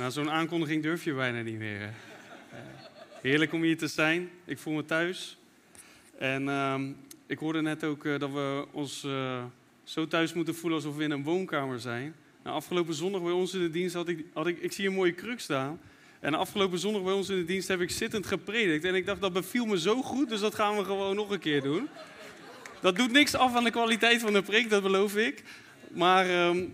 Na zo'n aankondiging durf je bijna niet meer. Eh, Heerlijk om hier te zijn. Ik voel me thuis. En ehm, ik hoorde net ook eh, dat we ons eh, zo thuis moeten voelen alsof we in een woonkamer zijn. Nou, afgelopen zondag bij ons in de dienst had ik, had ik, ik zie een mooie kruk staan. En afgelopen zondag bij ons in de dienst heb ik zittend gepredikt. En ik dacht, dat beviel me zo goed, dus dat gaan we gewoon nog een keer doen. Dat doet niks af aan de kwaliteit van de preek, dat beloof ik. Maar ehm,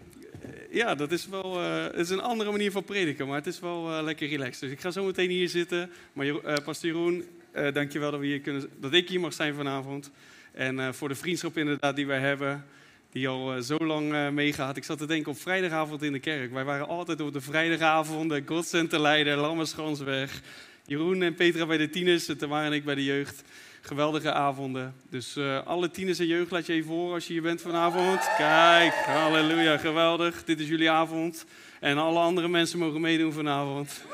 ja, dat is wel het is een andere manier van prediken, maar het is wel eh, lekker relaxed. Dus ik ga zo meteen hier zitten. Maar eh, Pastor Jeroen, eh dankjewel dat, we hier kunnen, dat ik hier mag zijn vanavond. En voor de vriendschap inderdaad die wij hebben, die al zo lang meegaat. Ik zat te denken op vrijdagavond in de kerk. Wij waren altijd op de vrijdagavond, de Godcenterleider, Lammerschansweg. Jeroen en Petra bij de tieners, Tamara en ik bij de jeugd. Geweldige avonden. Dus eh, alle tieners en jeugd laat je even horen als je hier bent vanavond. Kijk, halleluja, geweldig. Dit is jullie avond. En alle andere mensen mogen meedoen vanavond.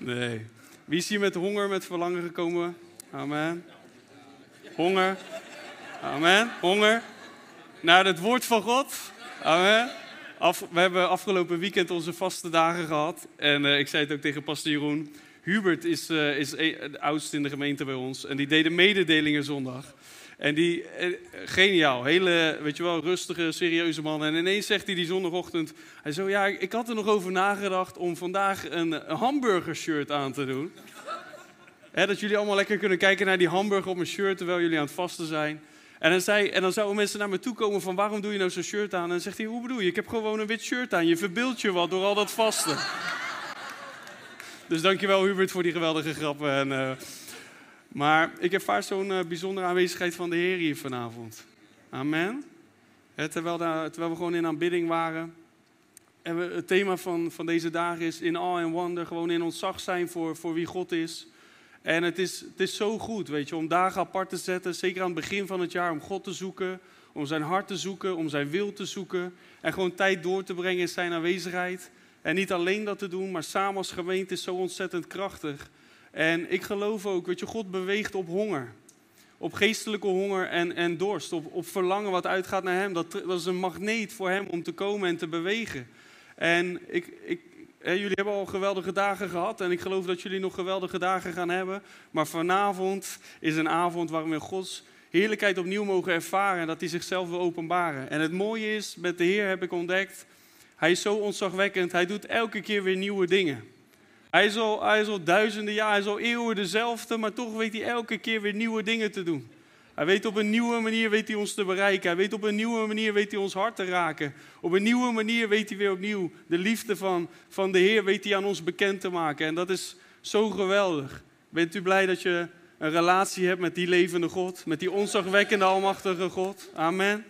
Nee. Wie is hier met honger, met verlangen gekomen? Amen. Honger. Amen. Honger. Naar het woord van God. Amen. We hebben afgelopen weekend onze vaste dagen gehad. En eh, ik zei het ook tegen pastor Jeroen. Hubert is, eh, is e- de oudste in de gemeente bij ons. En die deed de mededelingen zondag. En die, eh, geniaal, hele, weet je wel, rustige, serieuze man. En ineens zegt hij die zondagochtend, hij zo, ja, ik, had er nog over nagedacht om vandaag een, een hamburger shirt aan te doen. Dat jullie allemaal lekker kunnen kijken naar die hamburger op mijn shirt terwijl jullie aan het vasten zijn. En dan, zei, en dan zouden mensen naar me toe komen van waarom doe je nou zo'n shirt aan? En dan zegt hij, hoe bedoel je? Ik heb gewoon een wit shirt aan. Je verbeeldt je wat door al dat vasten. Dus dankjewel Hubert voor die geweldige grappen. En, eh, maar ik ervaar zo'n eh, bijzondere aanwezigheid van de Heer hier vanavond. Amen. Terwijl, daar, terwijl we gewoon in aanbidding waren. En het thema van, van deze dagen is in awe and wonder. Gewoon in ontzag zijn voor, voor wie God is. En het is, het is zo goed, weet je, om dagen apart te zetten. Zeker aan het begin van het jaar, om God te zoeken. Om zijn hart te zoeken, om zijn wil te zoeken. En gewoon tijd door te brengen in zijn aanwezigheid. En niet alleen dat te doen, maar samen als gemeente is zo ontzettend krachtig. En ik geloof ook, weet je, God beweegt op honger. Op geestelijke honger en, en dorst. Op, op verlangen wat uitgaat naar Hem. Dat, dat is een magneet voor Hem om te komen en te bewegen. En ik, ik, jullie hebben al geweldige dagen gehad. En ik geloof dat jullie nog geweldige dagen gaan hebben. Maar vanavond is een avond waarin we Gods heerlijkheid opnieuw mogen ervaren. En dat hij zichzelf wil openbaren. En het mooie is, met de Heer heb ik ontdekt. Hij is zo ontzagwekkend. Hij doet elke keer weer nieuwe dingen. Hij is, al, hij is al duizenden jaar, hij is al eeuwen dezelfde, maar toch weet hij elke keer weer nieuwe dingen te doen. Hij weet op een nieuwe manier weet hij ons te bereiken. Hij weet op een nieuwe manier weet hij ons hart te raken. Op een nieuwe manier weet hij weer opnieuw de liefde van, van de Heer weet hij aan ons bekend te maken. En dat is zo geweldig. Bent u blij dat je een relatie hebt met die levende God, met die onzagwekkende almachtige God? Amen.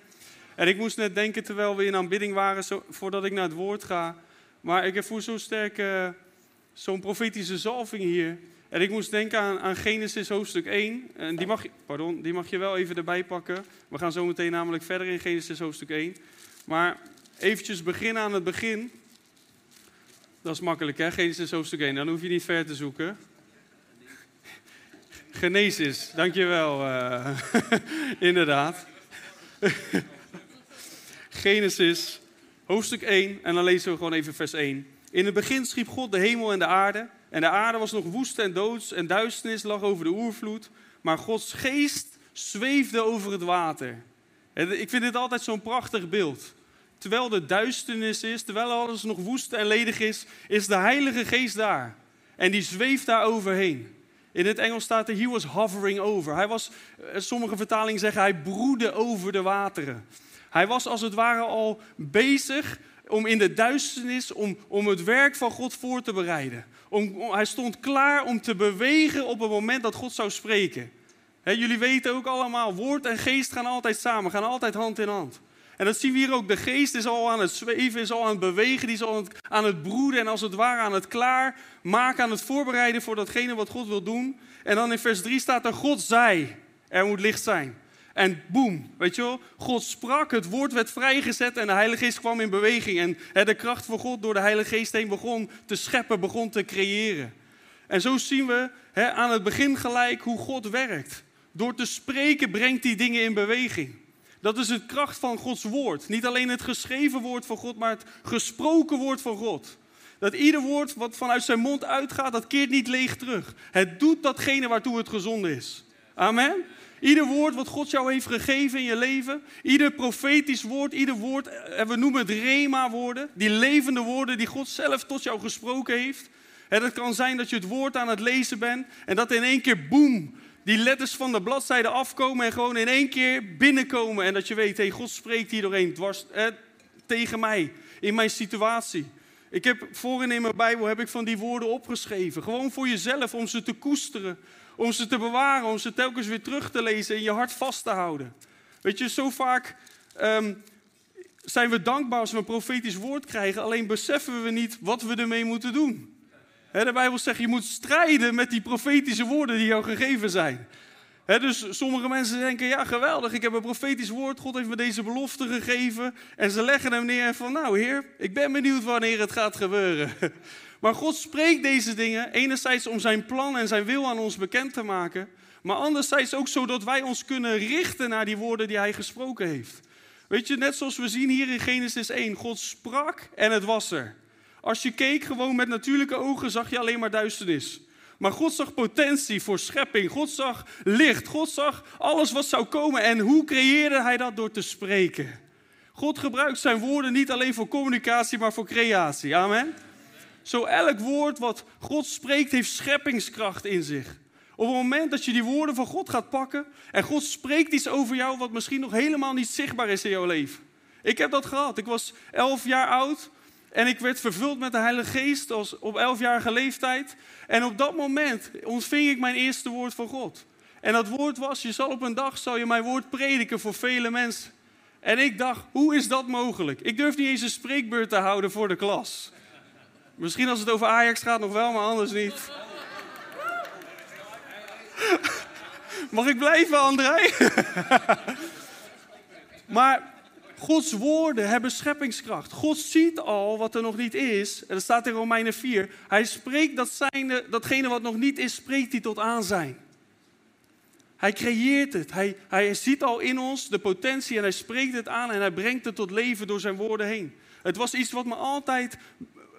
En ik moest net denken terwijl we in aanbidding waren, voordat ik naar het woord ga. Maar ik voel zo sterk zo'n profetische zalving hier. En ik moest denken aan, Genesis hoofdstuk 1. En die mag, je, pardon, die mag je wel even erbij pakken. We gaan zo meteen namelijk verder in Genesis hoofdstuk 1. Maar eventjes beginnen aan het begin. Dat is makkelijk hè, Genesis hoofdstuk 1. Dan hoef je niet ver te zoeken. Genesis, dankjewel. eh inderdaad. Genesis, hoofdstuk 1, en dan lezen we gewoon even vers 1. In het begin schiep God de hemel en de aarde. En de aarde was nog woest en doods en duisternis lag over de oervloed. Maar Gods geest zweefde over het water. Ik vind dit altijd zo'n prachtig beeld. Terwijl er duisternis is, terwijl alles nog woest en ledig is, is de Heilige Geest daar. En die zweeft daar overheen. In het Engels staat er, he was hovering over. Hij was, eh, sommige vertalingen zeggen, hij broedde over de wateren. Hij was als het ware al bezig om in de duisternis, om, om het werk van God voor te bereiden. Om, hij stond klaar om te bewegen op het moment dat God zou spreken. Jullie weten ook allemaal, woord en geest gaan altijd samen, gaan altijd hand in hand. En dat zien we hier ook. De geest is al aan het zweven, is al aan het bewegen, die is al aan het broeden en als het ware aan het klaarmaken, aan het voorbereiden voor datgene wat God wil doen. En dan in vers 3 staat er, God zei, er moet licht zijn. En boem, weet je wel, God sprak, het woord werd vrijgezet en de Heilige Geest kwam in beweging. En hè, de kracht van God door de Heilige Geest heen begon te scheppen, begon te creëren. En zo zien we hè, aan het begin gelijk hoe God werkt. Door te spreken brengt hij dingen in beweging. Dat is de kracht van Gods woord. Niet alleen het geschreven woord van God, maar het gesproken woord van God. Dat ieder woord wat vanuit zijn mond uitgaat, dat keert niet leeg terug. Het doet datgene waartoe het gezonden is. Amen. Ieder woord wat God jou heeft gegeven in je leven, ieder profetisch woord, ieder woord, en eh, we noemen het rema-woorden, die levende woorden die God zelf tot jou gesproken heeft. Het kan zijn dat je het woord aan het lezen bent en dat in één keer, boem, die letters van de bladzijde afkomen en gewoon in één keer binnenkomen. En dat je weet, hey, God spreekt hier doorheen dwars, tegen mij, in mijn situatie. Ik heb voorin in mijn Bijbel heb ik van die woorden opgeschreven. Gewoon voor jezelf, om ze te koesteren. Om ze te bewaren, om ze telkens weer terug te lezen en je hart vast te houden. Weet je, zo vaak ehm, zijn we dankbaar als we een profetisch woord krijgen. Alleen beseffen we niet wat we ermee moeten doen. de Bijbel zegt, je moet strijden met die profetische woorden die jou gegeven zijn. dus sommige mensen denken, ja geweldig, ik heb een profetisch woord, God heeft me deze belofte gegeven. En ze leggen hem neer en van, nou heer, ik ben benieuwd wanneer het gaat gebeuren. Maar God spreekt deze dingen enerzijds om zijn plan en zijn wil aan ons bekend te maken, maar anderzijds ook zodat wij ons kunnen richten naar die woorden die hij gesproken heeft. Weet je, net zoals we zien hier in Genesis 1, God sprak en het was er. Als je keek gewoon met natuurlijke ogen, zag je alleen maar duisternis. Maar God zag potentie voor schepping. God zag licht. God zag alles wat zou komen. En hoe creëerde hij dat? Door te spreken. God gebruikt zijn woorden niet alleen voor communicatie, maar voor creatie. Amen. Zo elk woord wat God spreekt heeft scheppingskracht in zich. Op het moment dat je die woorden van God gaat pakken en God spreekt iets over jou wat misschien nog helemaal niet zichtbaar is in jouw leven. Ik heb dat gehad. Ik was elf jaar oud en ik werd vervuld met de Heilige Geest als op elfjarige leeftijd. En op dat moment ontving ik mijn eerste woord van God. En dat woord was, je zal op een dag zal je mijn woord prediken voor vele mensen. En ik dacht, hoe is dat mogelijk? Ik durf niet eens een spreekbeurt te houden voor de klas. Misschien als het over Ajax gaat nog wel, maar anders niet. Mag ik blijven, André? maar Gods woorden hebben scheppingskracht. God ziet al wat er nog niet is. En dat staat in Romeinen 4. Hij spreekt dat datgene wat nog niet is, spreekt hij tot aanzijn. Hij creëert het. Hij, hij ziet al in ons de potentie en hij spreekt het aan en hij brengt het tot leven door zijn woorden heen. Het was iets wat me altijd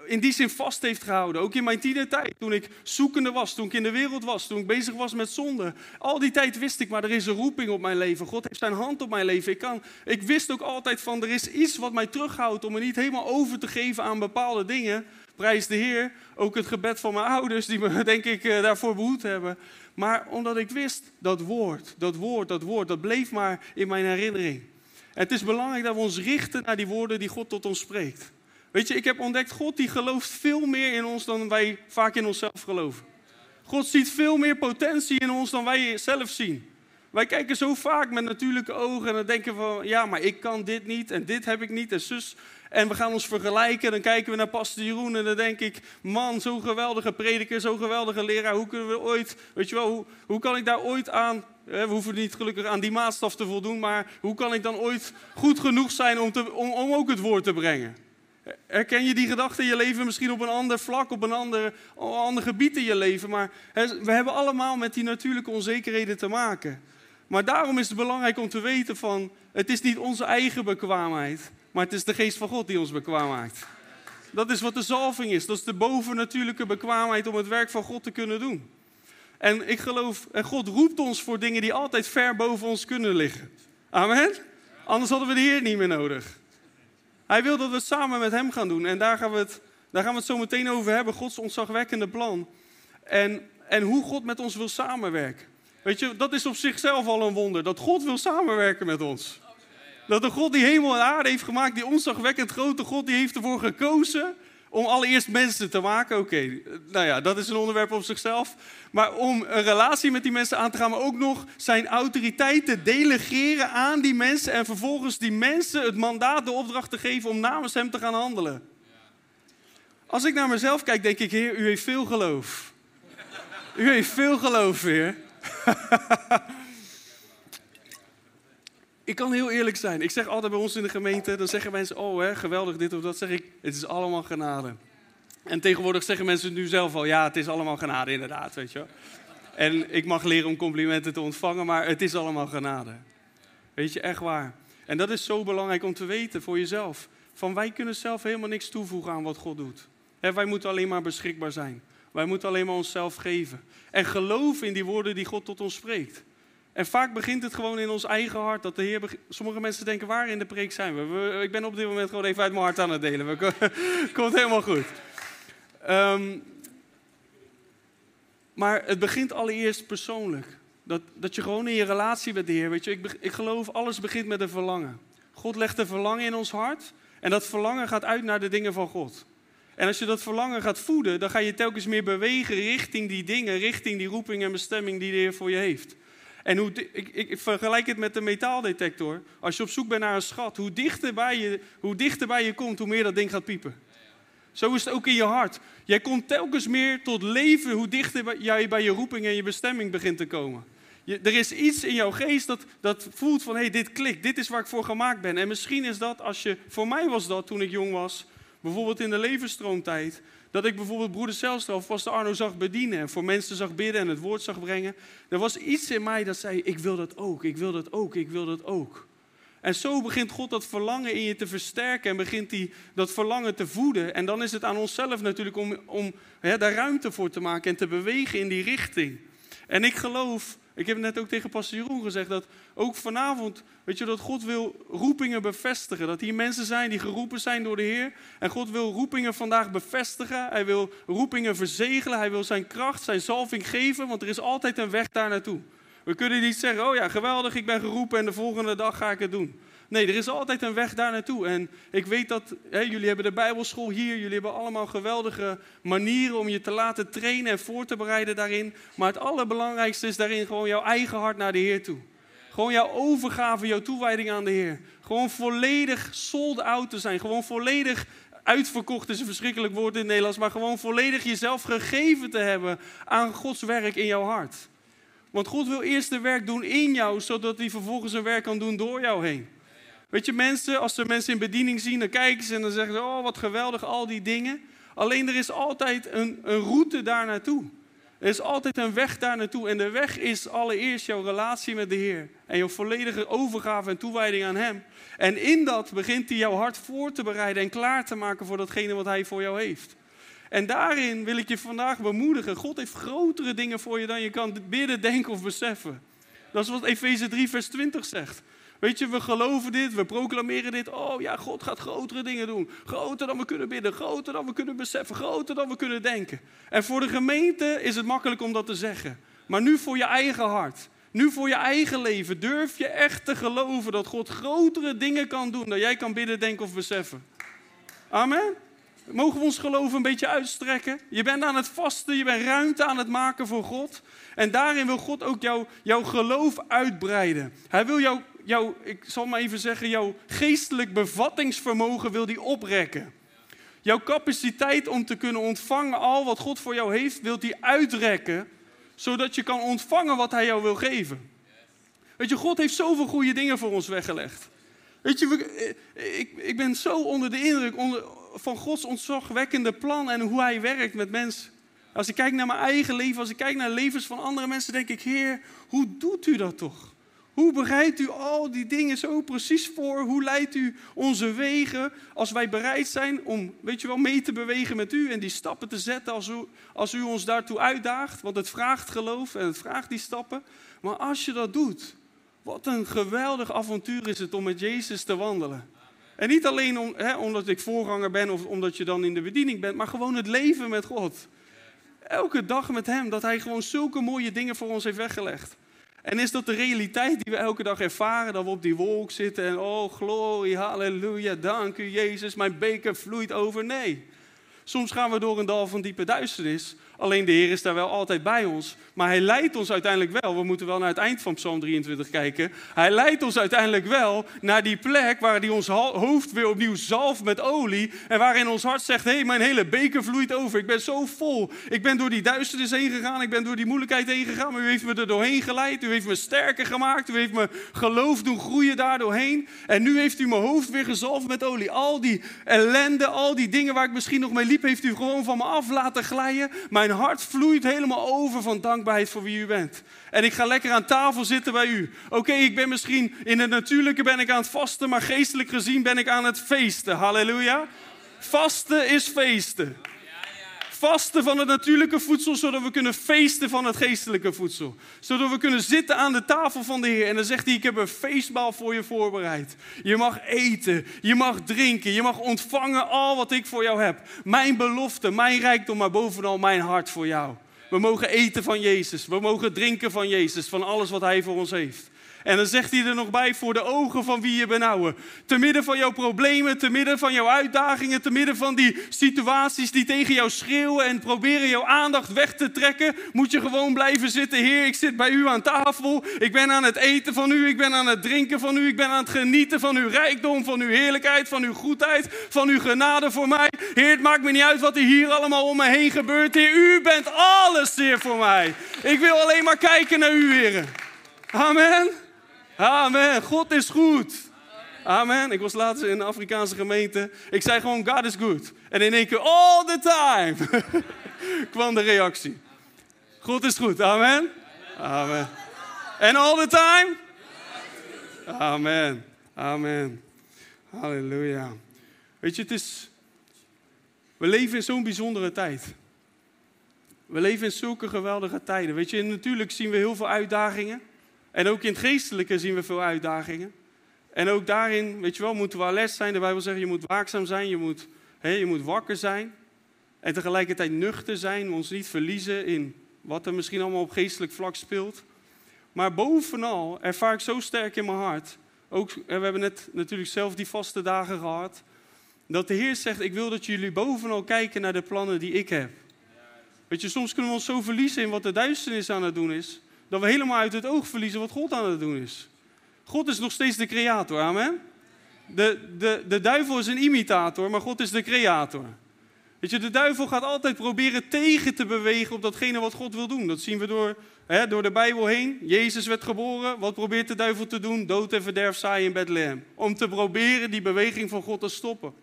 in die zin vast heeft gehouden. Ook in mijn tienertijd, toen ik zoekende was, toen ik in de wereld was, toen ik bezig was met zonde. Al die tijd wist ik, maar er is een roeping op mijn leven. God heeft zijn hand op mijn leven. Ik, kan, ik wist ook altijd van, er is iets wat mij terughoudt om me niet helemaal over te geven aan bepaalde dingen. Prijs de Heer, ook het gebed van mijn ouders, die me denk ik eh, daarvoor behoed hebben. Maar omdat ik wist, dat woord, dat woord, dat woord, dat bleef maar in mijn herinnering. En het is belangrijk dat we ons richten naar die woorden die God tot ons spreekt. Weet je, ik heb ontdekt, God die gelooft veel meer in ons dan wij vaak in onszelf geloven. God ziet veel meer potentie in ons dan wij zelf zien. Wij kijken zo vaak met natuurlijke ogen en dan denken van, ja, maar ik kan dit niet en dit heb ik niet en zus. En we gaan ons vergelijken en dan kijken we naar Pastor Jeroen en dan denk ik, man, zo'n geweldige prediker, zo'n geweldige leraar, hoe kunnen we ooit, weet je wel, hoe, hoe kan ik daar ooit aan, we hoeven niet gelukkig aan die maatstaf te voldoen, maar hoe kan ik dan ooit goed genoeg zijn om, te, om ook het woord te brengen? Herken je die gedachte in je leven misschien op een ander vlak, op een ander, ander gebied in je leven? Maar we hebben allemaal met die natuurlijke onzekerheden te maken. Maar daarom is het belangrijk om te weten van, het is niet onze eigen bekwaamheid, maar het is de geest van God die ons bekwaam maakt. Dat is wat de zalving is. Dat is de bovennatuurlijke bekwaamheid om het werk van God te kunnen doen. En ik geloof, en God roept ons voor dingen die altijd ver boven ons kunnen liggen. Amen? Anders hadden we de Heer niet meer nodig. Hij wil dat we het samen met hem gaan doen. En daar gaan we het, daar gaan we het zo meteen over hebben. Gods ontzagwekkende plan. En, en hoe God met ons wil samenwerken. Weet je, dat is op zichzelf al een wonder. Dat God wil samenwerken met ons. Dat de God die hemel en aarde heeft gemaakt, die ontzagwekkend grote God, die heeft ervoor gekozen om allereerst mensen te maken, oké, nou ja, dat is een onderwerp op zichzelf. Maar om een relatie met die mensen aan te gaan, maar ook nog zijn autoriteit te delegeren aan die mensen en vervolgens die mensen het mandaat, de opdracht te geven om namens hem te gaan handelen. Als ik naar mezelf kijk, denk ik, Heer, u heeft veel geloof. U heeft veel geloof, Heer. ik kan heel eerlijk zijn. Ik zeg altijd bij ons in de gemeente, dan zeggen mensen, oh hè, geweldig dit of dat. Zeg ik, het is allemaal genade. En tegenwoordig zeggen mensen nu zelf al, ja, het is allemaal genade inderdaad, weet je. En ik mag leren om complimenten te ontvangen, maar het is allemaal genade. Weet je, echt waar. En dat is zo belangrijk om te weten voor jezelf. Van wij kunnen zelf helemaal niks toevoegen aan wat God doet. wij moeten alleen maar beschikbaar zijn. Wij moeten alleen maar onszelf geven. En geloven in die woorden die God tot ons spreekt. En vaak begint het gewoon in ons eigen hart. Dat de Heer Sommige mensen denken, waar in de preek zijn we? ik ben op dit moment gewoon even uit mijn hart aan het delen. We Komt helemaal goed. Um, maar het begint allereerst persoonlijk. Dat, dat je gewoon in je relatie met de Heer, weet je, ik, ik geloof alles begint met een verlangen. God legt een verlangen in ons hart en dat verlangen gaat uit naar de dingen van God. En als je dat verlangen gaat voeden, dan ga je telkens meer bewegen richting die dingen, richting die roeping en bestemming die de Heer voor je heeft. En hoe, ik, ik, vergelijk het met de metaaldetector. Als je op zoek bent naar een schat, hoe dichter, bij je, hoe dichter bij je komt, hoe meer dat ding gaat piepen. Zo is het ook in je hart. Jij komt telkens meer tot leven hoe dichter jij bij je roeping en je bestemming begint te komen. Je, er is iets in jouw geest dat, dat voelt van, hé, hey, dit klikt, dit is waar ik voor gemaakt ben. En misschien is dat, als je, voor mij was dat toen ik jong was, bijvoorbeeld in de levensstroomtijd, dat ik bijvoorbeeld broeder Zelstra of Pastor Arno zag bedienen en voor mensen zag bidden en het woord zag brengen. Er was iets in mij dat zei, ik wil dat ook, ik wil dat ook, ik wil dat ook. En zo begint God dat verlangen in je te versterken en begint hij dat verlangen te voeden. En dan is het aan onszelf natuurlijk om, om daar ruimte voor te maken en te bewegen in die richting. En ik geloof, ik heb net ook tegen Pastor Jeroen gezegd, dat ook vanavond, weet je, dat God wil roepingen bevestigen. Dat hier mensen zijn die geroepen zijn door de Heer. En God wil roepingen vandaag bevestigen. Hij wil roepingen verzegelen. Hij wil zijn kracht, zijn zalving geven, want er is altijd een weg daar naartoe. We kunnen niet zeggen, oh ja, geweldig, ik ben geroepen en de volgende dag ga ik het doen. Nee, er is altijd een weg daar naartoe. En ik weet dat hè, jullie hebben de Bijbelschool hier. Jullie hebben allemaal geweldige manieren om je te laten trainen en voor te bereiden daarin. Maar het allerbelangrijkste is daarin gewoon jouw eigen hart naar de Heer toe. Gewoon jouw overgave, jouw toewijding aan de Heer. Gewoon volledig sold out te zijn. Gewoon volledig uitverkocht is een verschrikkelijk woord in het Nederlands. Maar gewoon volledig jezelf gegeven te hebben aan Gods werk in jouw hart. Want God wil eerst de werk doen in jou, zodat hij vervolgens een werk kan doen door jou heen. Weet je, mensen, als ze mensen in bediening zien, dan kijken ze en dan zeggen ze, oh wat geweldig, al die dingen. Alleen er is altijd een, een route daar naartoe. Er is altijd een weg daar naartoe. En de weg is allereerst jouw relatie met de Heer. En jouw volledige overgave en toewijding aan Hem. En in dat begint hij jouw hart voor te bereiden en klaar te maken voor datgene wat Hij voor jou heeft. En daarin wil ik je vandaag bemoedigen. God heeft grotere dingen voor je dan je kan bidden, denken of beseffen. Dat is wat Efeze 3, vers 20 zegt. Weet je, we geloven dit, we proclameren dit. Oh ja, God gaat grotere dingen doen. Groter dan we kunnen bidden, groter dan we kunnen beseffen, groter dan we kunnen denken. En voor de gemeente is het makkelijk om dat te zeggen. Maar nu voor je eigen hart, nu voor je eigen leven, durf je echt te geloven dat God grotere dingen kan doen dan jij kan bidden, denken of beseffen. Amen. Mogen we ons geloof een beetje uitstrekken? Je bent aan het vasten, je bent ruimte aan het maken voor God. En daarin wil God ook jou, jouw geloof uitbreiden. Hij wil jou, jou, ik zal maar even zeggen, jouw geestelijk bevattingsvermogen wil die oprekken. Jouw capaciteit om te kunnen ontvangen al wat God voor jou heeft, wil die uitrekken. Zodat je kan ontvangen wat hij jou wil geven. Weet je, God heeft zoveel goede dingen voor ons weggelegd. Weet je, eh, ik, ik ben zo onder de indruk onder, van Gods ontzagwekkende plan en hoe hij werkt met mensen. Als ik kijk naar mijn eigen leven, als ik kijk naar levens van andere mensen, denk ik, Heer, hoe doet u dat toch? Hoe bereidt u al die dingen zo precies voor? Hoe leidt u onze wegen als wij bereid zijn om, weet je wel, mee te bewegen met u en die stappen te zetten als u, als u ons daartoe uitdaagt? Want het vraagt geloof en het vraagt die stappen. Maar als je dat doet, wat een geweldig avontuur is het om met Jezus te wandelen. En niet alleen om, hè, omdat ik voorganger ben of omdat je dan in de bediening bent, maar gewoon het leven met God. Elke dag met Hem, dat Hij gewoon zulke mooie dingen voor ons heeft weggelegd. En is dat de realiteit die we elke dag ervaren, dat we op die wolk zitten en oh glorie, halleluja, dank u Jezus, mijn beker vloeit over? Nee. Soms gaan we door een dal van diepe duisternis. Alleen de Heer is daar wel altijd bij ons. Maar Hij leidt ons uiteindelijk wel. We moeten wel naar het eind van Psalm 23 kijken. Hij leidt ons uiteindelijk wel naar die plek waar Hij ons hoofd weer opnieuw zalft met olie. En waarin ons hart zegt: Hé, hey, mijn hele beker vloeit over. Ik ben zo vol. Ik ben door die duisternis heen gegaan. Ik ben door die moeilijkheid heen gegaan. Maar u heeft me er doorheen geleid. U heeft me sterker gemaakt. U heeft me geloof doen groeien daar doorheen. En nu heeft u mijn hoofd weer gezalfd met olie. Al die ellende, al die dingen waar ik misschien nog mee liep, heeft u gewoon van me af laten glijden. Mijn hart vloeit helemaal over van dankbaarheid voor wie u bent. En ik ga lekker aan tafel zitten bij u. Oké, ik ben misschien in het natuurlijke ben ik aan het vasten, maar geestelijk gezien ben ik aan het feesten. Halleluja. Vasten is feesten vasten van het natuurlijke voedsel, zodat we kunnen feesten van het geestelijke voedsel. Zodat we kunnen zitten aan de tafel van de Heer. En dan zegt hij, ik heb een feestmaal voor je voorbereid. Je mag eten, je mag drinken, je mag ontvangen al wat ik voor jou heb. Mijn belofte, mijn rijkdom, maar bovenal mijn hart voor jou. We mogen eten van Jezus, we mogen drinken van Jezus, van alles wat Hij voor ons heeft. En dan zegt hij er nog bij voor de ogen van wie je benauwen. Te midden van jouw problemen, te midden van jouw uitdagingen, te midden van die situaties die tegen jou schreeuwen en proberen jouw aandacht weg te trekken, moet je gewoon blijven zitten. Heer, ik zit bij u aan tafel. Ik ben aan het eten van u, ik ben aan het drinken van u, ik ben aan het genieten van uw rijkdom, van uw heerlijkheid, van uw goedheid, van uw genade voor mij. Heer, het maakt me niet uit wat er hier allemaal om me heen gebeurt. Heer, u bent alles, Heer, voor mij. Ik wil alleen maar kijken naar u, Heer. Amen. Amen. God is goed. Amen. Ik was laatst in een Afrikaanse gemeente. Ik zei gewoon, God is good. En in één keer, all the time, kwam de reactie. God is goed. Amen. Amen. En all the time? Amen. Amen. Halleluja. Weet je, het is... We leven in zo'n bijzondere tijd. We leven in zulke geweldige tijden. Weet je, natuurlijk zien we heel veel uitdagingen. En ook in het geestelijke zien we veel uitdagingen. En ook daarin, weet je wel, moeten we alert zijn. De Bijbel zegt, je moet waakzaam zijn, je moet, hè, je moet wakker zijn. En tegelijkertijd nuchter zijn, ons niet verliezen in wat er misschien allemaal op geestelijk vlak speelt. Maar bovenal ervaar ik zo sterk in mijn hart, ook, we hebben net natuurlijk zelf die vaste dagen gehad, dat de Heer zegt, ik wil dat jullie bovenal kijken naar de plannen die ik heb. Weet je, soms kunnen we ons zo verliezen in wat de duisternis aan het doen is, dat we helemaal uit het oog verliezen wat God aan het doen is. God is nog steeds de creator, amen. De, de, de duivel is een imitator, maar God is de creator. Weet je, de duivel gaat altijd proberen tegen te bewegen op datgene wat God wil doen. Dat zien we door, hè, door de Bijbel heen. Jezus werd geboren. Wat probeert de duivel te doen? Dood en verderf saai in Bethlehem. Om te proberen die beweging van God te stoppen.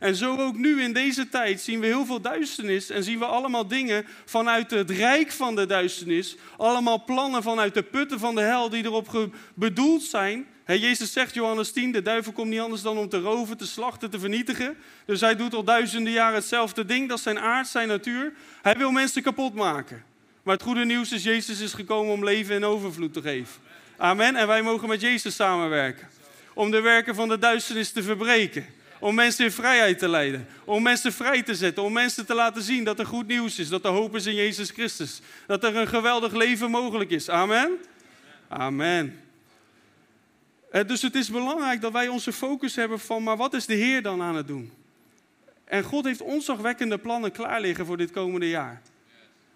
En zo ook nu in deze tijd zien we heel veel duisternis en zien we allemaal dingen vanuit het rijk van de duisternis. Allemaal plannen vanuit de putten van de hel die erop bedoeld zijn. Jezus zegt, Johannes 10, de duivel komt niet anders dan om te roven, te slachten, te vernietigen. Dus hij doet al duizenden jaren hetzelfde ding, dat is zijn aard, zijn natuur. Hij wil mensen kapot maken. Maar het goede nieuws is, Jezus is gekomen om leven in overvloed te geven. Amen. En wij mogen met Jezus samenwerken. Om de werken van de duisternis te verbreken. Om mensen in vrijheid te leiden. Om mensen vrij te zetten. Om mensen te laten zien dat er goed nieuws is. Dat er hoop is in Jezus Christus. Dat er een geweldig leven mogelijk is. Amen. Amen. Eh, dus het is belangrijk dat wij onze focus hebben van, maar wat is de Heer dan aan het doen? En God heeft onzagwekkende plannen klaar liggen voor dit komende jaar.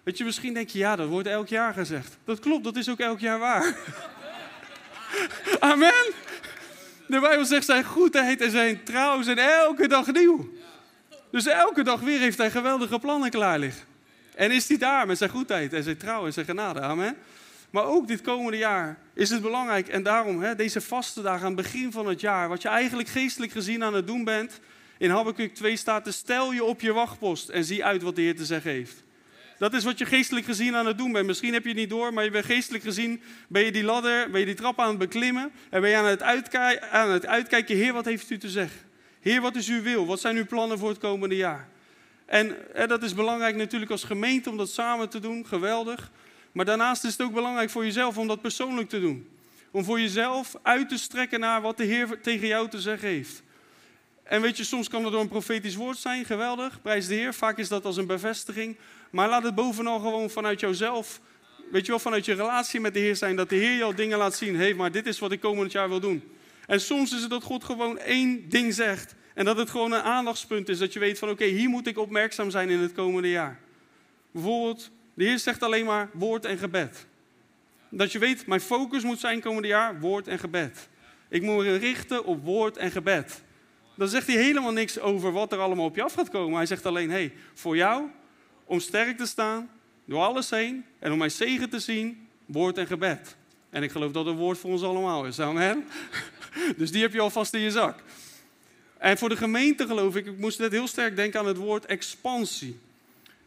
Weet je, misschien denk je, ja, dat wordt elk jaar gezegd. Dat klopt, dat is ook elk jaar waar. Amen. De Bijbel zegt zijn goedheid en zijn trouw zijn elke dag nieuw. Dus elke dag weer heeft hij geweldige plannen klaar liggen. En is hij daar met zijn goedheid en zijn trouw en zijn genade. Amen. Maar ook dit komende jaar is het belangrijk. En daarom hè, deze vaste dagen aan het begin van het jaar. Wat je eigenlijk geestelijk gezien aan het doen bent. In Habakkuk 2 staat stel je op je wachtpost en zie uit wat de Heer te zeggen heeft. Dat is wat je geestelijk gezien aan het doen bent. Misschien heb je het niet door, maar je bent geestelijk gezien, ben je die ladder, ben je die trap aan het beklimmen. En ben je aan het, uitkijken, aan het uitkijken, Heer, wat heeft u te zeggen? Heer, wat is uw wil? Wat zijn uw plannen voor het komende jaar? En dat is belangrijk natuurlijk als gemeente om dat samen te doen, geweldig. Maar daarnaast is het ook belangrijk voor jezelf om dat persoonlijk te doen. Om voor jezelf uit te strekken naar wat de Heer tegen jou te zeggen heeft. En weet je, soms kan het door een profetisch woord zijn, geweldig, prijs de Heer. Vaak is dat als een bevestiging. Maar laat het bovenal gewoon vanuit jouzelf, weet je wel, vanuit je relatie met de Heer zijn. Dat de Heer jou dingen laat zien. Hé, hey, maar dit is wat ik komend jaar wil doen. En soms is het dat God gewoon één ding zegt. En dat het gewoon een aandachtspunt is. Dat je weet van oké, hier moet ik opmerkzaam zijn in het komende jaar. Bijvoorbeeld, de Heer zegt alleen maar woord en gebed. Dat je weet, mijn focus moet zijn komende jaar woord en gebed. Ik moet me richten op woord en gebed. Dan zegt hij helemaal niks over wat er allemaal op je af gaat komen. Hij zegt alleen, hey, voor jou, om sterk te staan, door alles heen en om mijn zegen te zien, woord en gebed. En ik geloof dat het woord voor ons allemaal is. Amen. Dus die heb je alvast in je zak. En voor de gemeente geloof ik, ik moest net heel sterk denken aan het woord expansie.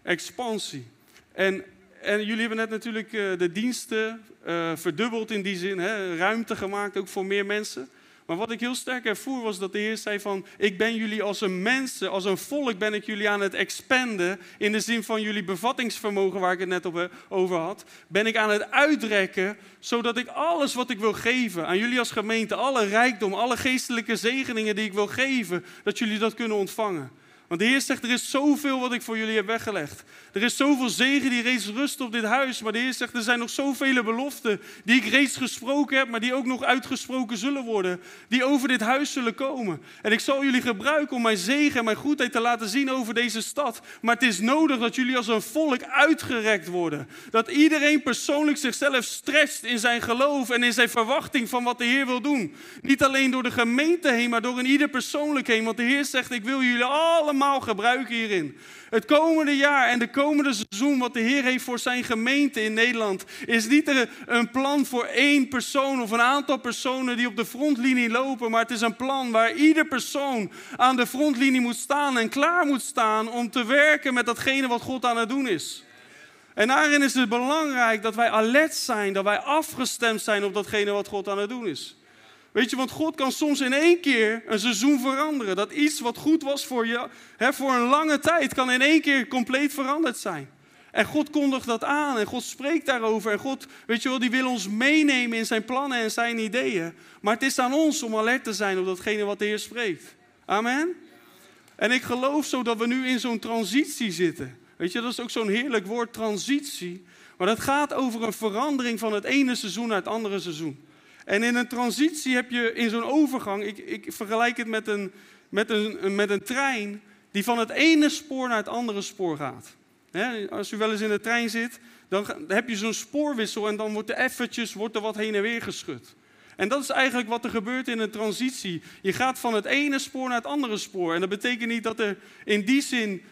Expansie. En, en jullie hebben net natuurlijk uh, de diensten uh, verdubbeld in die zin, hè, ruimte gemaakt ook voor meer mensen. Maar wat ik heel sterk ervoer was dat de Heer zei van, ik ben jullie als een mensen, als een volk ben ik jullie aan het expanden. In de zin van jullie bevattingsvermogen waar ik het net op, over had. Ben ik aan het uitrekken, zodat ik alles wat ik wil geven aan jullie als gemeente, alle rijkdom, alle geestelijke zegeningen die ik wil geven, dat jullie dat kunnen ontvangen. Want de Heer zegt, er is zoveel wat ik voor jullie heb weggelegd. Er is zoveel zegen die reeds rust op dit huis. Maar de Heer zegt, er zijn nog zoveel beloften die ik reeds gesproken heb, maar die ook nog uitgesproken zullen worden. Die over dit huis zullen komen. En ik zal jullie gebruiken om mijn zegen en mijn goedheid te laten zien over deze stad. Maar het is nodig dat jullie als een volk uitgerekt worden. Dat iedereen persoonlijk zichzelf stretcht in zijn geloof en in zijn verwachting van wat de Heer wil doen. Niet alleen door de gemeente heen, maar door in ieder persoonlijk heen. Want de Heer zegt, ik wil jullie allemaal gebruiken hierin. Het komende jaar en de komende seizoen wat de Heer heeft voor zijn gemeente in Nederland, is niet een plan voor één persoon of een aantal personen die op de frontlinie lopen, maar het is een plan waar ieder persoon aan de frontlinie moet staan en klaar moet staan om te werken met datgene wat God aan het doen is. En daarin is het belangrijk dat wij alert zijn, dat wij afgestemd zijn op datgene wat God aan het doen is. Weet je, want God kan soms in één keer een seizoen veranderen. Dat iets wat goed was voor je, hè, voor een lange tijd, kan in één keer compleet veranderd zijn. En God kondigt dat aan en God spreekt daarover. En God, weet je wel, die wil ons meenemen in zijn plannen en zijn ideeën. Maar het is aan ons om alert te zijn op datgene wat de Heer spreekt. Amen? En ik geloof zo dat we nu in zo'n transitie zitten. Weet je, dat is ook zo'n heerlijk woord, transitie. Maar dat gaat over een verandering van het ene seizoen naar het andere seizoen. En in een transitie heb je in zo'n overgang, ik, ik vergelijk het met een, met, een, met een trein die van het ene spoor naar het andere spoor gaat. als u wel eens in de trein zit, dan heb je zo'n spoorwissel en dan wordt er eventjes wordt er wat heen en weer geschud. En dat is eigenlijk wat er gebeurt in een transitie. Je gaat van het ene spoor naar het andere spoor. En dat betekent niet dat er in die zin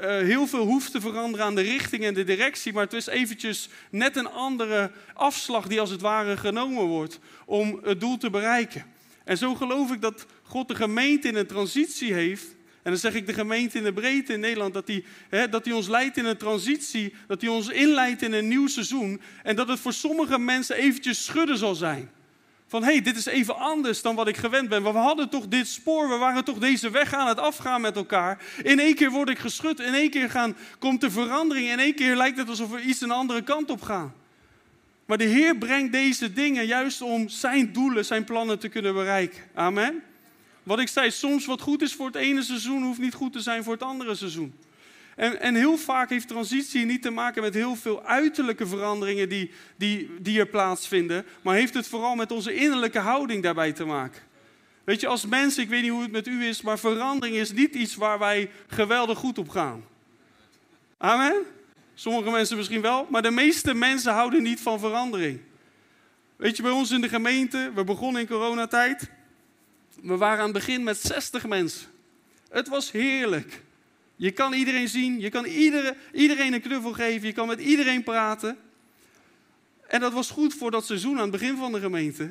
uh, heel veel hoeft te veranderen aan de richting en de directie, maar het is eventjes net een andere afslag die als het ware genomen wordt om het doel te bereiken. En zo geloof ik dat God de gemeente in een transitie heeft. En dan zeg ik de gemeente in de breedte in Nederland, dat hij, dat hij ons leidt in een transitie, dat hij ons inleidt in een nieuw seizoen. En dat het voor sommige mensen eventjes schudden zal zijn. Van hé, hey, dit is even anders dan wat ik gewend ben. we hadden toch dit spoor, we waren toch deze weg aan het afgaan met elkaar. In één keer word ik geschud, in één keer gaan, komt er verandering. In één keer lijkt het alsof we iets een andere kant op gaan. Maar de Heer brengt deze dingen juist om zijn doelen, zijn plannen te kunnen bereiken. Amen. Wat ik zei, soms wat goed is voor het ene seizoen, hoeft niet goed te zijn voor het andere seizoen. En, en heel vaak heeft transitie niet te maken met heel veel uiterlijke veranderingen die, die, die er plaatsvinden, maar heeft het vooral met onze innerlijke houding daarbij te maken. Weet je, als mensen, ik weet niet hoe het met u is, maar verandering is niet iets waar wij geweldig goed op gaan. Amen? Sommige mensen misschien wel, maar de meeste mensen houden niet van verandering. Weet je, bij ons in de gemeente, we begonnen in coronatijd. We waren aan het begin met 60 mensen. Het was heerlijk. Je kan iedereen zien, je kan iedereen, iedereen een knuffel geven, je kan met iedereen praten. En dat was goed voor dat seizoen aan het begin van de gemeente.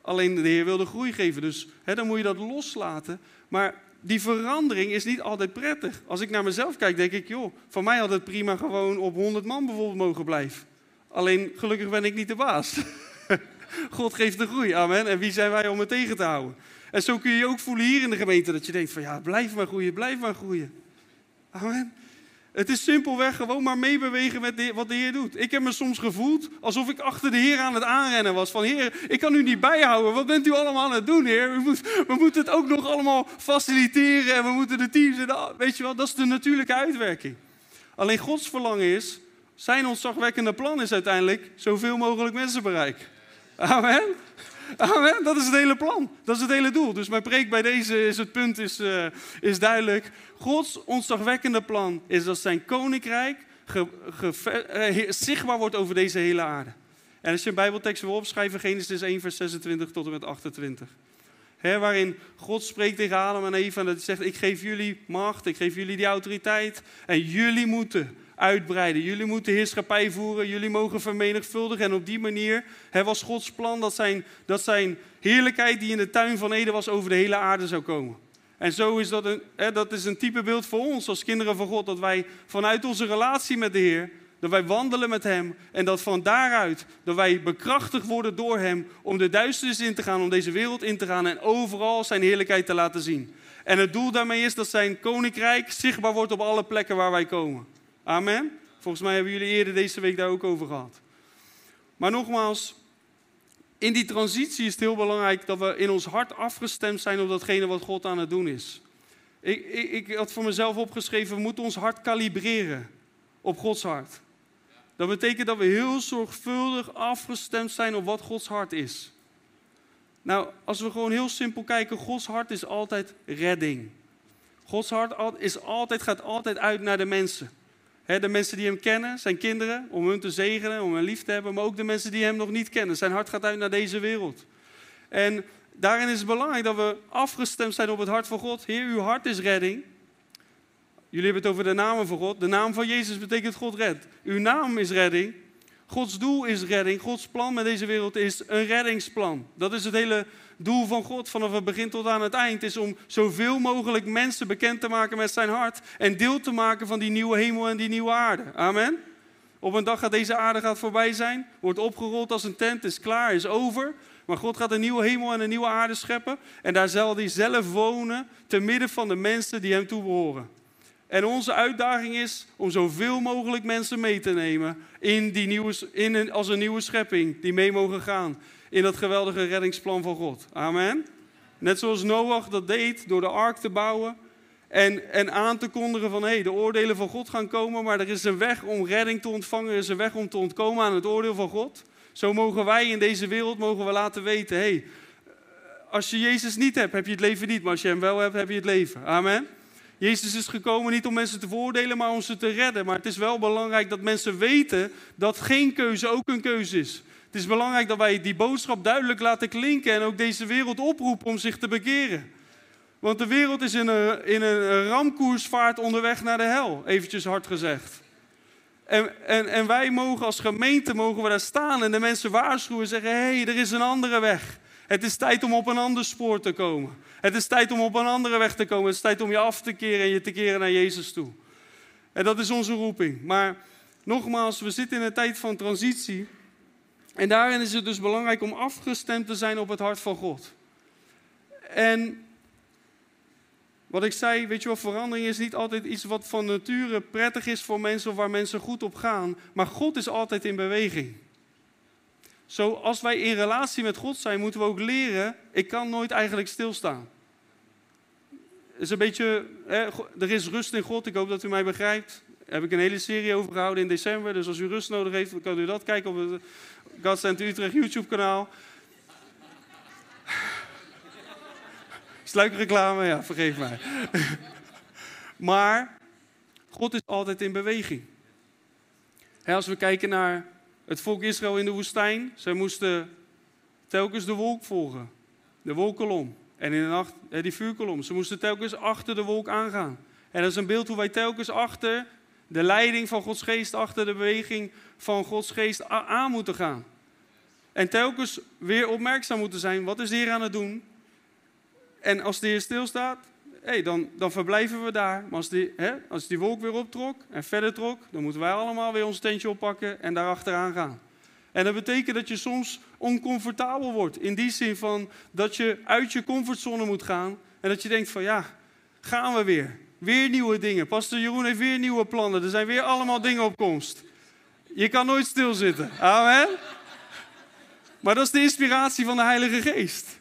Alleen de Heer wilde groei geven, dus hè, dan moet je dat loslaten. Maar die verandering is niet altijd prettig. Als ik naar mezelf kijk, denk ik, joh, van mij had het prima gewoon op 100 man bijvoorbeeld mogen blijven. Alleen gelukkig ben ik niet de baas. God geeft de groei, amen. En wie zijn wij om het tegen te houden? En zo kun je je ook voelen hier in de gemeente, dat je denkt van ja, blijf maar groeien, blijf maar groeien. Amen. Het is simpelweg gewoon maar meebewegen met wat de Heer doet. Ik heb me soms gevoeld alsof ik achter de Heer aan het aanrennen was. Van Heer, ik kan u niet bijhouden. Wat bent u allemaal aan het doen, Heer? We, we moeten het ook nog allemaal faciliteren en we moeten de teams. En, weet je wel, dat is de natuurlijke uitwerking. Alleen Gods verlangen is, zijn ontzagwekkende plan is uiteindelijk zoveel mogelijk mensen bereiken. Amen. Amen. Dat is het hele plan. Dat is het hele doel. Dus mijn preek bij deze is het punt is, uh, is duidelijk. Gods ontzagwekkende plan is dat zijn koninkrijk ge, uh, zichtbaar wordt over deze hele aarde. En als je een bijbeltekst wil opschrijven, Genesis 1 vers 26 tot en met 28. He, waarin God spreekt tegen Adam en Eva en dat zegt, ik geef jullie macht, ik geef jullie die autoriteit en jullie moeten uitbreiden. Jullie moeten heerschappij voeren, jullie mogen vermenigvuldigen. En op die manier he, was Gods plan dat zijn, dat zijn heerlijkheid die in de tuin van Eden was over de hele aarde zou komen. En zo is dat een, dat is een type beeld voor ons als kinderen van God, dat wij vanuit onze relatie met de Heer dat wij wandelen met Hem en dat van daaruit dat wij bekrachtigd worden door Hem om de duisternis in te gaan, om deze wereld in te gaan en overal Zijn heerlijkheid te laten zien. En het doel daarmee is dat Zijn koninkrijk zichtbaar wordt op alle plekken waar wij komen. Amen. Volgens mij hebben jullie eerder deze week daar ook over gehad. Maar nogmaals, in die transitie is het heel belangrijk dat we in ons hart afgestemd zijn op datgene wat God aan het doen is. Ik, ik, ik had voor mezelf opgeschreven, we moeten ons hart kalibreren op Gods hart. Dat betekent dat we heel zorgvuldig afgestemd zijn op wat Gods hart is. Nou, als we gewoon heel simpel kijken, Gods hart is altijd redding. Gods hart is altijd, gaat altijd uit naar de mensen. De mensen die hem kennen, zijn kinderen, om hun te zegenen, om hen lief te hebben, maar ook de mensen die hem nog niet kennen. Zijn hart gaat uit naar deze wereld. En daarin is het belangrijk dat we afgestemd zijn op het hart van God. Heer, uw hart is redding. Jullie hebben het over de namen van God. De naam van Jezus betekent God redt. Uw naam is redding. Gods doel is redding. Gods plan met deze wereld is een reddingsplan. Dat is het hele doel van God vanaf het begin tot aan het eind. Is om zoveel mogelijk mensen bekend te maken met zijn hart. En deel te maken van die nieuwe hemel en die nieuwe aarde. Amen. Op een dag gaat deze aarde gaat voorbij zijn. Wordt opgerold als een tent. Is klaar, is over. Maar God gaat een nieuwe hemel en een nieuwe aarde scheppen. En daar zal hij zelf wonen. Te midden van de mensen die hem toebehoren. En onze uitdaging is om zoveel mogelijk mensen mee te nemen in die nieuwe, in als een nieuwe schepping die mee mogen gaan in dat geweldige reddingsplan van God. Amen. Net zoals Noach dat deed door de ark te bouwen en, en aan te kondigen van hé, hey, de oordelen van God gaan komen, maar er is een weg om redding te ontvangen, er is een weg om te ontkomen aan het oordeel van God. Zo mogen wij in deze wereld mogen we laten weten, hé, hey, als je Jezus niet hebt, heb je het leven niet, maar als je hem wel hebt, heb je het leven. Amen. Jezus is gekomen niet om mensen te veroordelen, maar om ze te redden. Maar het is wel belangrijk dat mensen weten dat geen keuze ook een keuze is. Het is belangrijk dat wij die boodschap duidelijk laten klinken en ook deze wereld oproepen om zich te bekeren. Want de wereld is in een, in een ramkoersvaart onderweg naar de hel, eventjes hard gezegd. En, en, en wij mogen als gemeente mogen we daar staan en de mensen waarschuwen en zeggen: hé, hey, er is een andere weg. Het is tijd om op een ander spoor te komen. Het is tijd om op een andere weg te komen. Het is tijd om je af te keren en je te keren naar Jezus toe. En dat is onze roeping. Maar nogmaals, we zitten in een tijd van transitie. En daarin is het dus belangrijk om afgestemd te zijn op het hart van God. En wat ik zei, weet je wel, verandering is niet altijd iets wat van nature prettig is voor mensen of waar mensen goed op gaan. Maar God is altijd in beweging. Zo, als wij in relatie met God zijn, moeten we ook leren, ik kan nooit eigenlijk stilstaan. Is een beetje, hè, er is rust in God, ik hoop dat u mij begrijpt. Daar heb ik een hele serie over gehouden in december, dus als u rust nodig heeft, kan u dat kijken op het God Utrecht YouTube kanaal. Sluikreclame, ja, vergeef mij. maar God is altijd in beweging. als we kijken naar het volk Israël in de woestijn, zij moesten telkens de wolk volgen. De wolkolom. En in de nacht eh, die vuurkolom. Ze moesten telkens achter de wolk aangaan. En dat is een beeld hoe wij telkens achter de leiding van Gods geest, achter de beweging van Gods geest aan moeten gaan. En telkens weer opmerkzaam moeten zijn. Wat is de Heer aan het doen? En als de Heer stilstaat, hey, dan, dan verblijven we daar. Maar als die, hè, als die wolk weer optrok en verder trok, dan moeten wij allemaal weer ons tentje oppakken en daar achteraan gaan. En dat betekent dat je soms oncomfortabel wordt. In die zin van dat je uit je comfortzone moet gaan. En dat je denkt van ja, gaan we weer. Weer nieuwe dingen. Pastor Jeroen heeft weer nieuwe plannen. Er zijn weer allemaal dingen op komst. Je kan nooit stilzitten. Amen. Maar dat is de inspiratie van de Heilige Geest.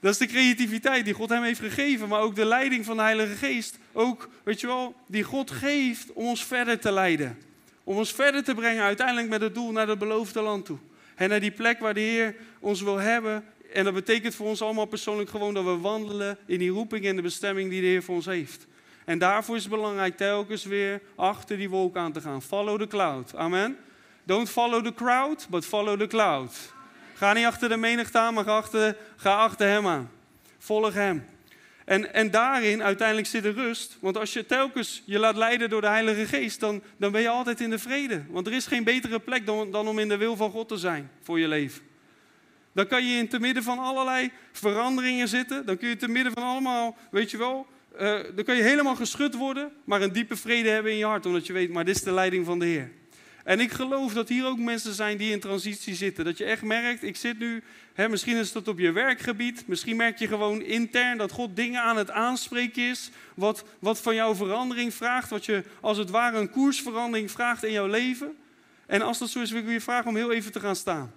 Dat is de creativiteit die God hem heeft gegeven, maar ook de leiding van de Heilige Geest. Ook, weet je wel, die God geeft om ons verder te leiden. Om ons verder te brengen, uiteindelijk met het doel naar het beloofde land toe. En naar die plek waar de Heer ons wil hebben. En dat betekent voor ons allemaal persoonlijk gewoon dat we wandelen in die roeping en de bestemming die de Heer voor ons heeft. En daarvoor is het belangrijk telkens weer achter die wolk aan te gaan. Follow the cloud. Amen. Don't follow the crowd, but follow the cloud. Ga niet achter de menigte aan, maar ga achter, ga achter hem aan. Volg hem. En, en daarin uiteindelijk zit de rust. Want als je telkens je laat leiden door de Heilige Geest, dan, dan ben je altijd in de vrede. Want er is geen betere plek dan, dan om in de wil van God te zijn voor je leven. Dan kan je in te midden van allerlei veranderingen zitten. Dan kun je te midden van allemaal, weet je wel, uh, dan kan je helemaal geschud worden, maar een diepe vrede hebben in je hart, omdat je weet, maar dit is de leiding van de Heer. En ik geloof dat hier ook mensen zijn die in transitie zitten. Dat je echt merkt, ik zit nu, hè, misschien is dat op je werkgebied, misschien merk je gewoon intern dat God dingen aan het aanspreken is, wat, wat van jou verandering vraagt, wat je als het ware een koersverandering vraagt in jouw leven. En als dat zo is, wil ik je vragen om heel even te gaan staan.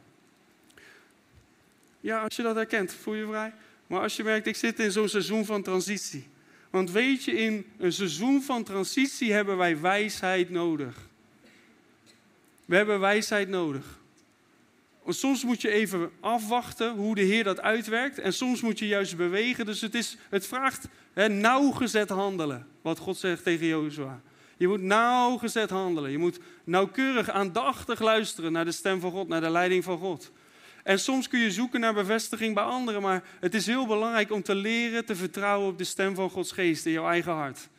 Ja, als je dat herkent, voel je vrij. Maar als je merkt, ik zit in zo'n seizoen van transitie. Want weet je, in een seizoen van transitie hebben wij wijsheid nodig. We hebben wijsheid nodig. Soms moet je even afwachten hoe de Heer dat uitwerkt. En soms moet je juist bewegen. Dus het, is, het vraagt hè, nauwgezet handelen. Wat God zegt tegen Jozua. Je moet nauwgezet handelen. Je moet nauwkeurig, aandachtig luisteren naar de stem van God, naar de leiding van God. En soms kun je zoeken naar bevestiging bij anderen, maar het is heel belangrijk om te leren te vertrouwen op de stem van Gods geest in jouw eigen hart.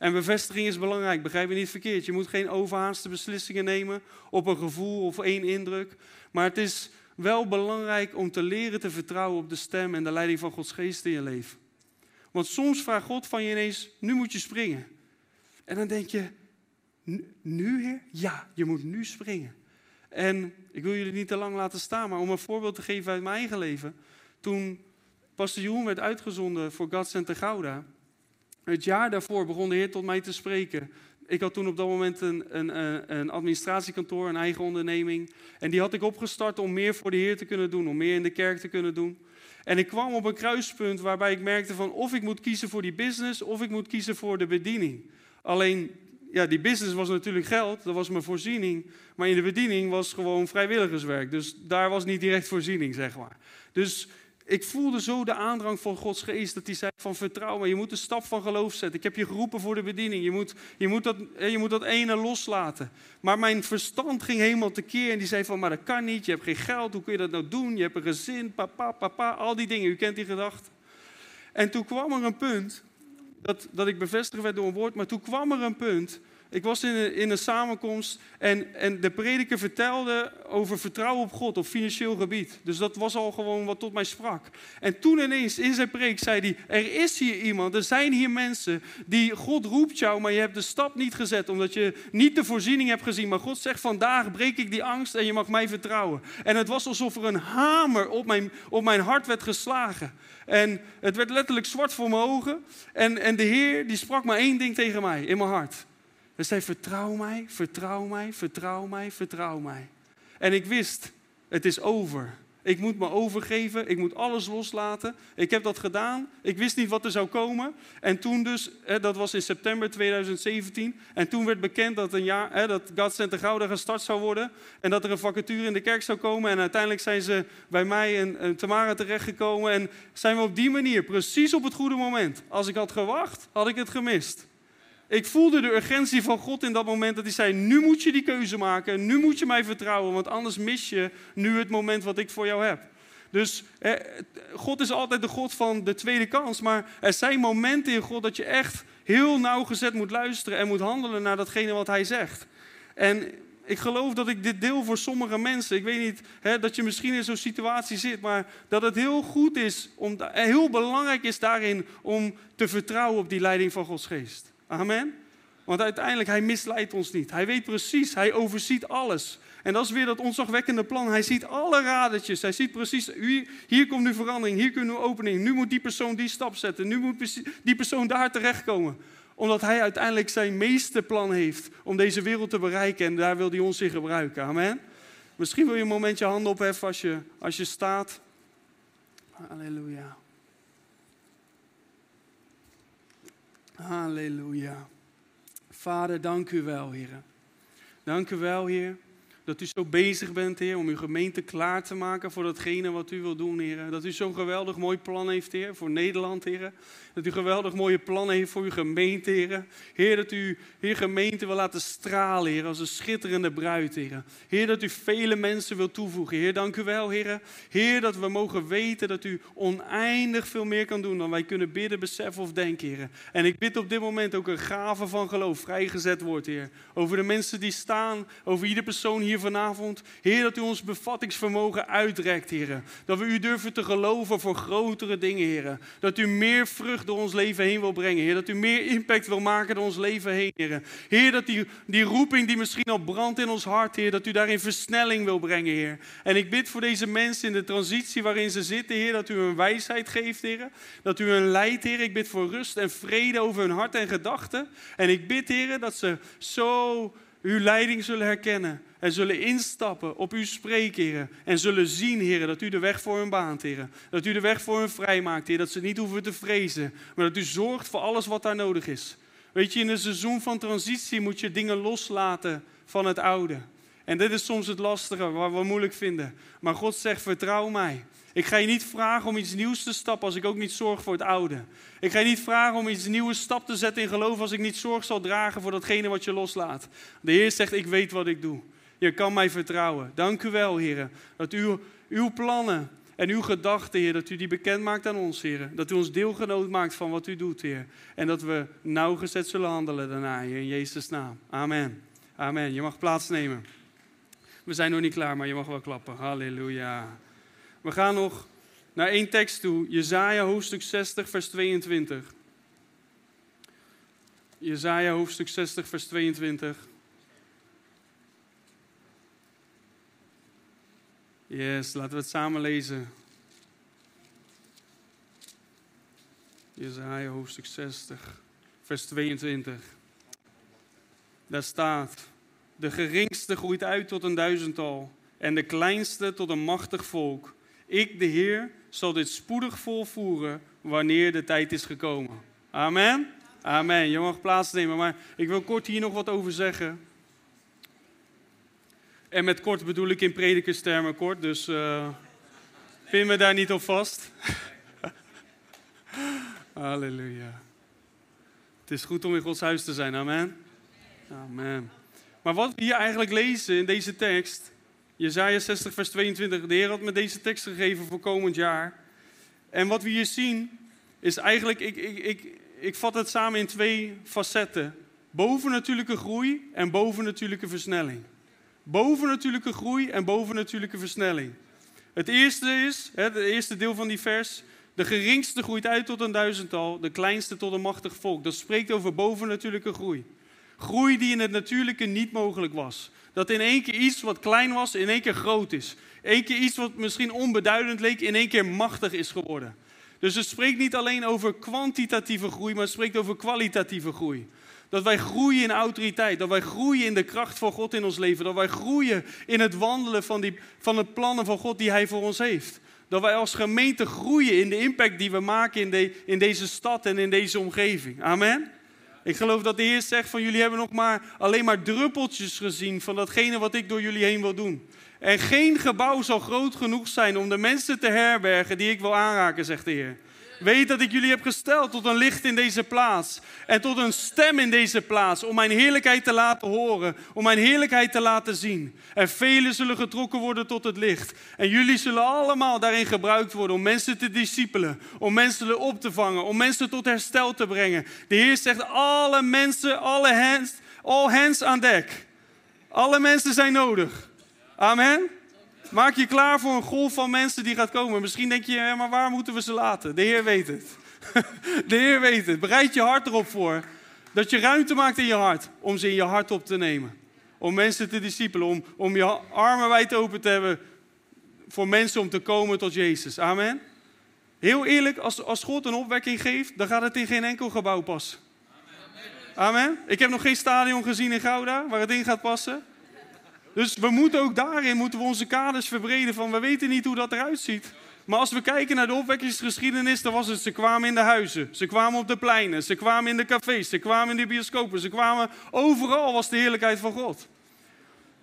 En bevestiging is belangrijk, begrijp je niet verkeerd. Je moet geen overhaaste beslissingen nemen op een gevoel of één indruk. Maar het is wel belangrijk om te leren te vertrouwen op de stem en de leiding van Gods geest in je leven. Want soms vraagt God van je ineens, nu moet je springen. En dan denk je, nu heer? Ja, je moet nu springen. En ik wil jullie niet te lang laten staan, maar om een voorbeeld te geven uit mijn eigen leven. Toen Pastor Jeroen werd uitgezonden voor God Center Gouda. Het jaar daarvoor begon de Heer tot mij te spreken. Ik had toen op dat moment een, een, een administratiekantoor, een eigen onderneming. En die had ik opgestart om meer voor de Heer te kunnen doen, om meer in de kerk te kunnen doen. En ik kwam op een kruispunt waarbij ik merkte van of ik moet kiezen voor die business of ik moet kiezen voor de bediening. Alleen ja, die business was natuurlijk geld, dat was mijn voorziening. Maar in de bediening was gewoon vrijwilligerswerk. Dus daar was niet direct voorziening, zeg maar. Dus ik voelde zo de aandrang van Gods geest dat hij zei van vertrouw me. Je moet een stap van geloof zetten. Ik heb je geroepen voor de bediening. Je moet, je moet, dat, je moet dat ene loslaten. Maar mijn verstand ging helemaal tekeer en die zei van maar dat kan niet. Je hebt geen geld. Hoe kun je dat nou doen? Je hebt een gezin, papa, papa, al die dingen. U kent die gedachten. En toen kwam er een punt dat, dat ik bevestigd werd door een woord. Maar toen kwam er een punt. Ik was in een, in een samenkomst en, en de prediker vertelde over vertrouwen op God op financieel gebied. Dus dat was al gewoon wat tot mij sprak. En toen ineens in zijn preek zei hij: Er is hier iemand, er zijn hier mensen die God roept jou, maar je hebt de stap niet gezet omdat je niet de voorziening hebt gezien. Maar God zegt: Vandaag breek ik die angst en je mag mij vertrouwen. En het was alsof er een hamer op mijn, op mijn hart werd geslagen. En het werd letterlijk zwart voor mijn ogen. En, en de Heer die sprak maar één ding tegen mij in mijn hart. Hij zei: Vertrouw mij, vertrouw mij, vertrouw mij, vertrouw mij. En ik wist: Het is over. Ik moet me overgeven, ik moet alles loslaten. Ik heb dat gedaan. Ik wist niet wat er zou komen. En toen dus, dat was in september 2017. En toen werd bekend dat, een jaar, dat God Center Gouda gestart zou worden. En dat er een vacature in de kerk zou komen. En uiteindelijk zijn ze bij mij en Tamara terechtgekomen. En zijn we op die manier, precies op het goede moment. Als ik had gewacht, had ik het gemist. Ik voelde de urgentie van God in dat moment dat hij zei: Nu moet je die keuze maken, nu moet je mij vertrouwen, want anders mis je nu het moment wat ik voor jou heb. Dus God is altijd de God van de tweede kans, maar er zijn momenten in God dat je echt heel nauwgezet moet luisteren en moet handelen naar datgene wat Hij zegt. En ik geloof dat ik dit deel voor sommige mensen. Ik weet niet hè, dat je misschien in zo'n situatie zit, maar dat het heel goed is, om, heel belangrijk is daarin om te vertrouwen op die leiding van Gods geest. Amen. Want uiteindelijk, hij misleidt ons niet. Hij weet precies, hij overziet alles. En dat is weer dat onzagwekkende plan. Hij ziet alle radertjes. Hij ziet precies, hier komt nu verandering, hier kunnen we opening. Nu moet die persoon die stap zetten. Nu moet die persoon daar terechtkomen. Omdat hij uiteindelijk zijn meeste plan heeft om deze wereld te bereiken. En daar wil hij ons in gebruiken. Amen. Misschien wil je een momentje handen opheffen als je, als je staat. Halleluja. Halleluja. Vader, dank u wel, Heer. Dank u wel, Heer, Dat u zo bezig bent, Heer, om uw gemeente klaar te maken voor datgene wat u wil doen, Heer. Dat u zo'n geweldig mooi plan heeft, Heer, voor Nederland, Heer. Dat u geweldig mooie plannen heeft voor uw gemeente, Heer. Dat u Heer gemeente wil laten stralen, Heer, als een schitterende bruid, Heer. Heer, dat u vele mensen wil toevoegen. Heer, dank u wel, Heer. Heer, dat we mogen weten dat u oneindig veel meer kan doen dan wij kunnen bidden, beseffen of denken, Heer. En ik bid op dit moment ook een gave van geloof vrijgezet wordt, Heer. Over de mensen die staan, over iedere persoon hier vanavond. Heer, dat u ons bevattingsvermogen uitrekt, Heer. Dat we u durven te geloven voor grotere dingen, Heer. Dat u meer vrucht door ons leven heen wil brengen. Heer, dat u meer impact wil maken door ons leven heen, Heer. Heer, dat die, die roeping die misschien al brandt in ons hart, Heer, dat u daarin versnelling wil brengen, Heer. En ik bid voor deze mensen in de transitie waarin ze zitten, Heer, dat u hun wijsheid geeft, Heer. Dat u hun leidt, Heer. Ik bid voor rust en vrede over hun hart en gedachten. En ik bid, Heer, dat ze zo uw leiding zullen herkennen en zullen instappen op uw spreek, En zullen zien, heren, dat u de weg voor hun baant, heren. Dat u de weg voor hun vrijmaakt, heer. Dat ze niet hoeven te vrezen, maar dat u zorgt voor alles wat daar nodig is. Weet je, in een seizoen van transitie moet je dingen loslaten van het oude. En dit is soms het lastige, waar we moeilijk vinden. Maar God zegt, vertrouw mij. Ik ga je niet vragen om iets nieuws te stappen als ik ook niet zorg voor het oude. Ik ga je niet vragen om iets nieuwe stap te zetten in geloof als ik niet zorg zal dragen voor datgene wat je loslaat. De Heer zegt, ik weet wat ik doe. Je kan mij vertrouwen. Dank u wel, Heer, dat u uw plannen en uw gedachten, Heer, dat u die bekend maakt aan ons, Heer. Dat u ons deelgenoot maakt van wat u doet, Heer. En dat we nauwgezet zullen handelen daarna, in Jezus' naam. Amen. Amen. Je mag plaatsnemen. We zijn nog niet klaar, maar je mag wel klappen. Halleluja. We gaan nog naar één tekst toe. Jezaja hoofdstuk 60, vers 22. Jezaja hoofdstuk 60, vers 22. Yes, laten we het samen lezen. Jezaja hoofdstuk 60, vers 22. Daar staat, de geringste groeit uit tot een duizendtal en de kleinste tot een machtig volk. Ik, de Heer, zal dit spoedig volvoeren wanneer de tijd is gekomen. Amen. Amen. Je mag plaatsnemen, maar ik wil kort hier nog wat over zeggen. En met kort bedoel ik in predikerstermen kort, dus uh, pin me daar niet op vast. Halleluja. Het is goed om in Gods huis te zijn, amen. Amen. Maar wat we hier eigenlijk lezen in deze tekst, Jezaja 60 vers 22, de Heer had me deze tekst gegeven voor komend jaar. En wat we hier zien, is eigenlijk, ik, ik, ik, ik vat het samen in twee facetten. Bovennatuurlijke groei en bovennatuurlijke versnelling bovennatuurlijke groei en bovennatuurlijke versnelling. Het eerste is, het eerste deel van die vers, de geringste groeit uit tot een duizendtal, de kleinste tot een machtig volk. Dat spreekt over bovennatuurlijke groei. Groei die in het natuurlijke niet mogelijk was. Dat in één keer iets wat klein was, in één keer groot is. Eén keer iets wat misschien onbeduidend leek, in één keer machtig is geworden. Dus het spreekt niet alleen over kwantitatieve groei, maar het spreekt over kwalitatieve groei. Dat wij groeien in autoriteit. Dat wij groeien in de kracht van God in ons leven. Dat wij groeien in het wandelen van, die, van de plannen van God die Hij voor ons heeft. Dat wij als gemeente groeien in de impact die we maken in, de, in deze stad en in deze omgeving. Amen. Ik geloof dat de Heer zegt van jullie hebben nog maar alleen maar druppeltjes gezien van datgene wat ik door jullie heen wil doen. En geen gebouw zal groot genoeg zijn om de mensen te herbergen die ik wil aanraken, zegt de Heer. Weet dat ik jullie heb gesteld tot een licht in deze plaats. En tot een stem in deze plaats. Om mijn heerlijkheid te laten horen. Om mijn heerlijkheid te laten zien. En velen zullen getrokken worden tot het licht. En jullie zullen allemaal daarin gebruikt worden. Om mensen te discipelen. Om mensen op te vangen. Om mensen tot herstel te brengen. De Heer zegt alle mensen, alle hands, all hands aan dek. Alle mensen zijn nodig. Amen. Maak je klaar voor een golf van mensen die gaat komen. Misschien denk je, maar waar moeten we ze laten? De Heer weet het. De Heer weet het. Bereid je hart erop voor. Dat je ruimte maakt in je hart om ze in je hart op te nemen. Om mensen te discipelen. Om, om je armen wijd open te hebben voor mensen om te komen tot Jezus. Amen. Heel eerlijk, als, als God een opwekking geeft, dan gaat het in geen enkel gebouw passen. Amen. Ik heb nog geen stadion gezien in Gouda waar het in gaat passen. Dus we moeten ook daarin moeten we onze kaders verbreden van we weten niet hoe dat eruit ziet. Maar als we kijken naar de opwekkingsgeschiedenis, dan was het ze kwamen in de huizen, ze kwamen op de pleinen, ze kwamen in de cafés, ze kwamen in de bioscopen, ze kwamen overal was de heerlijkheid van God.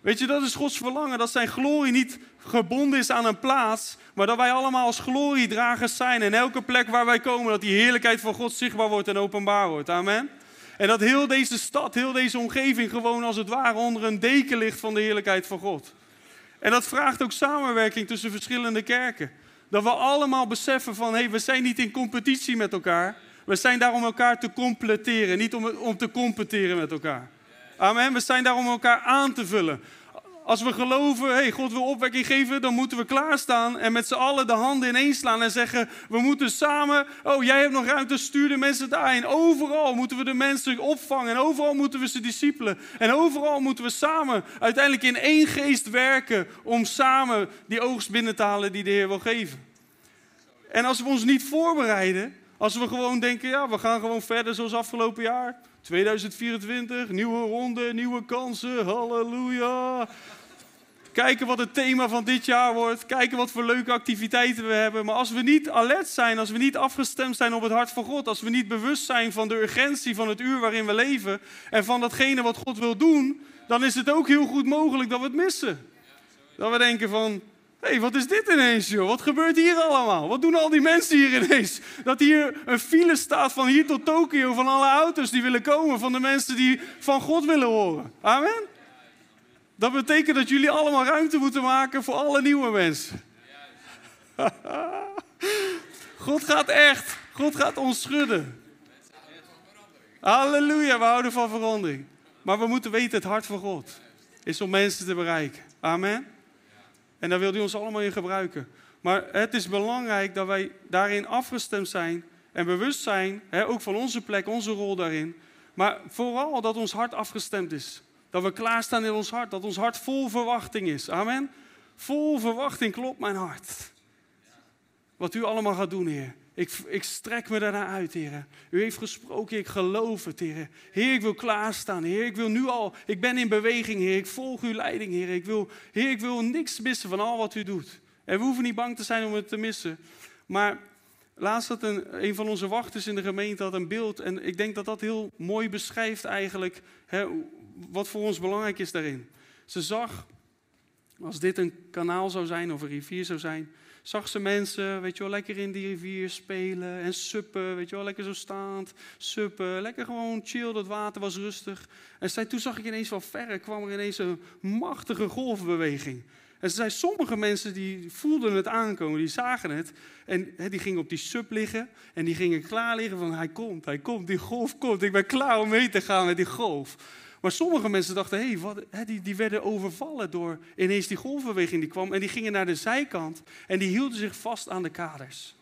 Weet je, dat is Gods verlangen, dat zijn glorie niet gebonden is aan een plaats, maar dat wij allemaal als gloriedragers zijn. En elke plek waar wij komen, dat die heerlijkheid van God zichtbaar wordt en openbaar wordt. Amen. En dat heel deze stad, heel deze omgeving gewoon als het ware onder een deken ligt van de heerlijkheid van God. En dat vraagt ook samenwerking tussen verschillende kerken. Dat we allemaal beseffen van, hé, hey, we zijn niet in competitie met elkaar. We zijn daar om elkaar te completeren, niet om, om te competeren met elkaar. Amen. We zijn daar om elkaar aan te vullen. Als we geloven, hey, God wil opwekking geven, dan moeten we klaarstaan en met z'n allen de handen ineens slaan en zeggen: We moeten samen, oh jij hebt nog ruimte, stuur de mensen daarin. Overal moeten we de mensen opvangen en overal moeten we ze discipelen. En overal moeten we samen uiteindelijk in één geest werken om samen die oogst binnen te halen die de Heer wil geven. En als we ons niet voorbereiden, als we gewoon denken: Ja, we gaan gewoon verder zoals afgelopen jaar. 2024, nieuwe ronde, nieuwe kansen, halleluja. Kijken wat het thema van dit jaar wordt. Kijken wat voor leuke activiteiten we hebben. Maar als we niet alert zijn, als we niet afgestemd zijn op het hart van God, als we niet bewust zijn van de urgentie van het uur waarin we leven en van datgene wat God wil doen, dan is het ook heel goed mogelijk dat we het missen. Dat we denken van, hé, hey, wat is dit ineens, joh? Wat gebeurt hier allemaal? Wat doen al die mensen hier ineens? Dat hier een file staat van hier tot Tokio, van alle auto's die willen komen, van de mensen die van God willen horen. Amen? Dat betekent dat jullie allemaal ruimte moeten maken voor alle nieuwe mensen. God gaat echt. God gaat ons schudden. Halleluja, we houden van verandering. Maar we moeten weten, het hart van God is om mensen te bereiken. Amen. En daar wil hij ons allemaal in gebruiken. Maar het is belangrijk dat wij daarin afgestemd zijn en bewust zijn, hè, ook van onze plek, onze rol daarin. Maar vooral dat ons hart afgestemd is. Dat we klaarstaan in ons hart. Dat ons hart vol verwachting is. Amen. Vol verwachting klopt mijn hart. Wat u allemaal gaat doen, Heer. Ik, ik strek me daarna uit, Heer. U heeft gesproken, ik geloof het, Heer. Heer, ik wil klaarstaan. Heer, ik wil nu al, ik ben in beweging, Heer. Ik volg uw leiding, Heer. Ik wil, Heer, ik wil niks missen van al wat u doet. En we hoeven niet bang te zijn om het te missen. Maar laatst had een, van onze wachters in de gemeente had een beeld. En ik denk dat dat heel mooi beschrijft eigenlijk hè, wat voor ons belangrijk is daarin. Ze zag, als dit een kanaal zou zijn of een rivier zou zijn, zag ze mensen, weet je wel, lekker in die rivier spelen en suppen, weet je wel, lekker zo staand, suppen, lekker gewoon chill, dat water was rustig. En zei, toen zag ik ineens van verre, kwam er ineens een machtige golfbeweging. En ze zei, sommige mensen die voelden het aankomen, die zagen het. En die gingen op die sub liggen en die gingen klaar liggen van, hij komt, hij komt, die golf komt, ik ben klaar om mee te gaan met die golf. Maar sommige mensen dachten, hey, wat, hè, die, die werden overvallen door ineens die golfbeweging die kwam. En die gingen naar de zijkant en die hielden zich vast aan de kaders.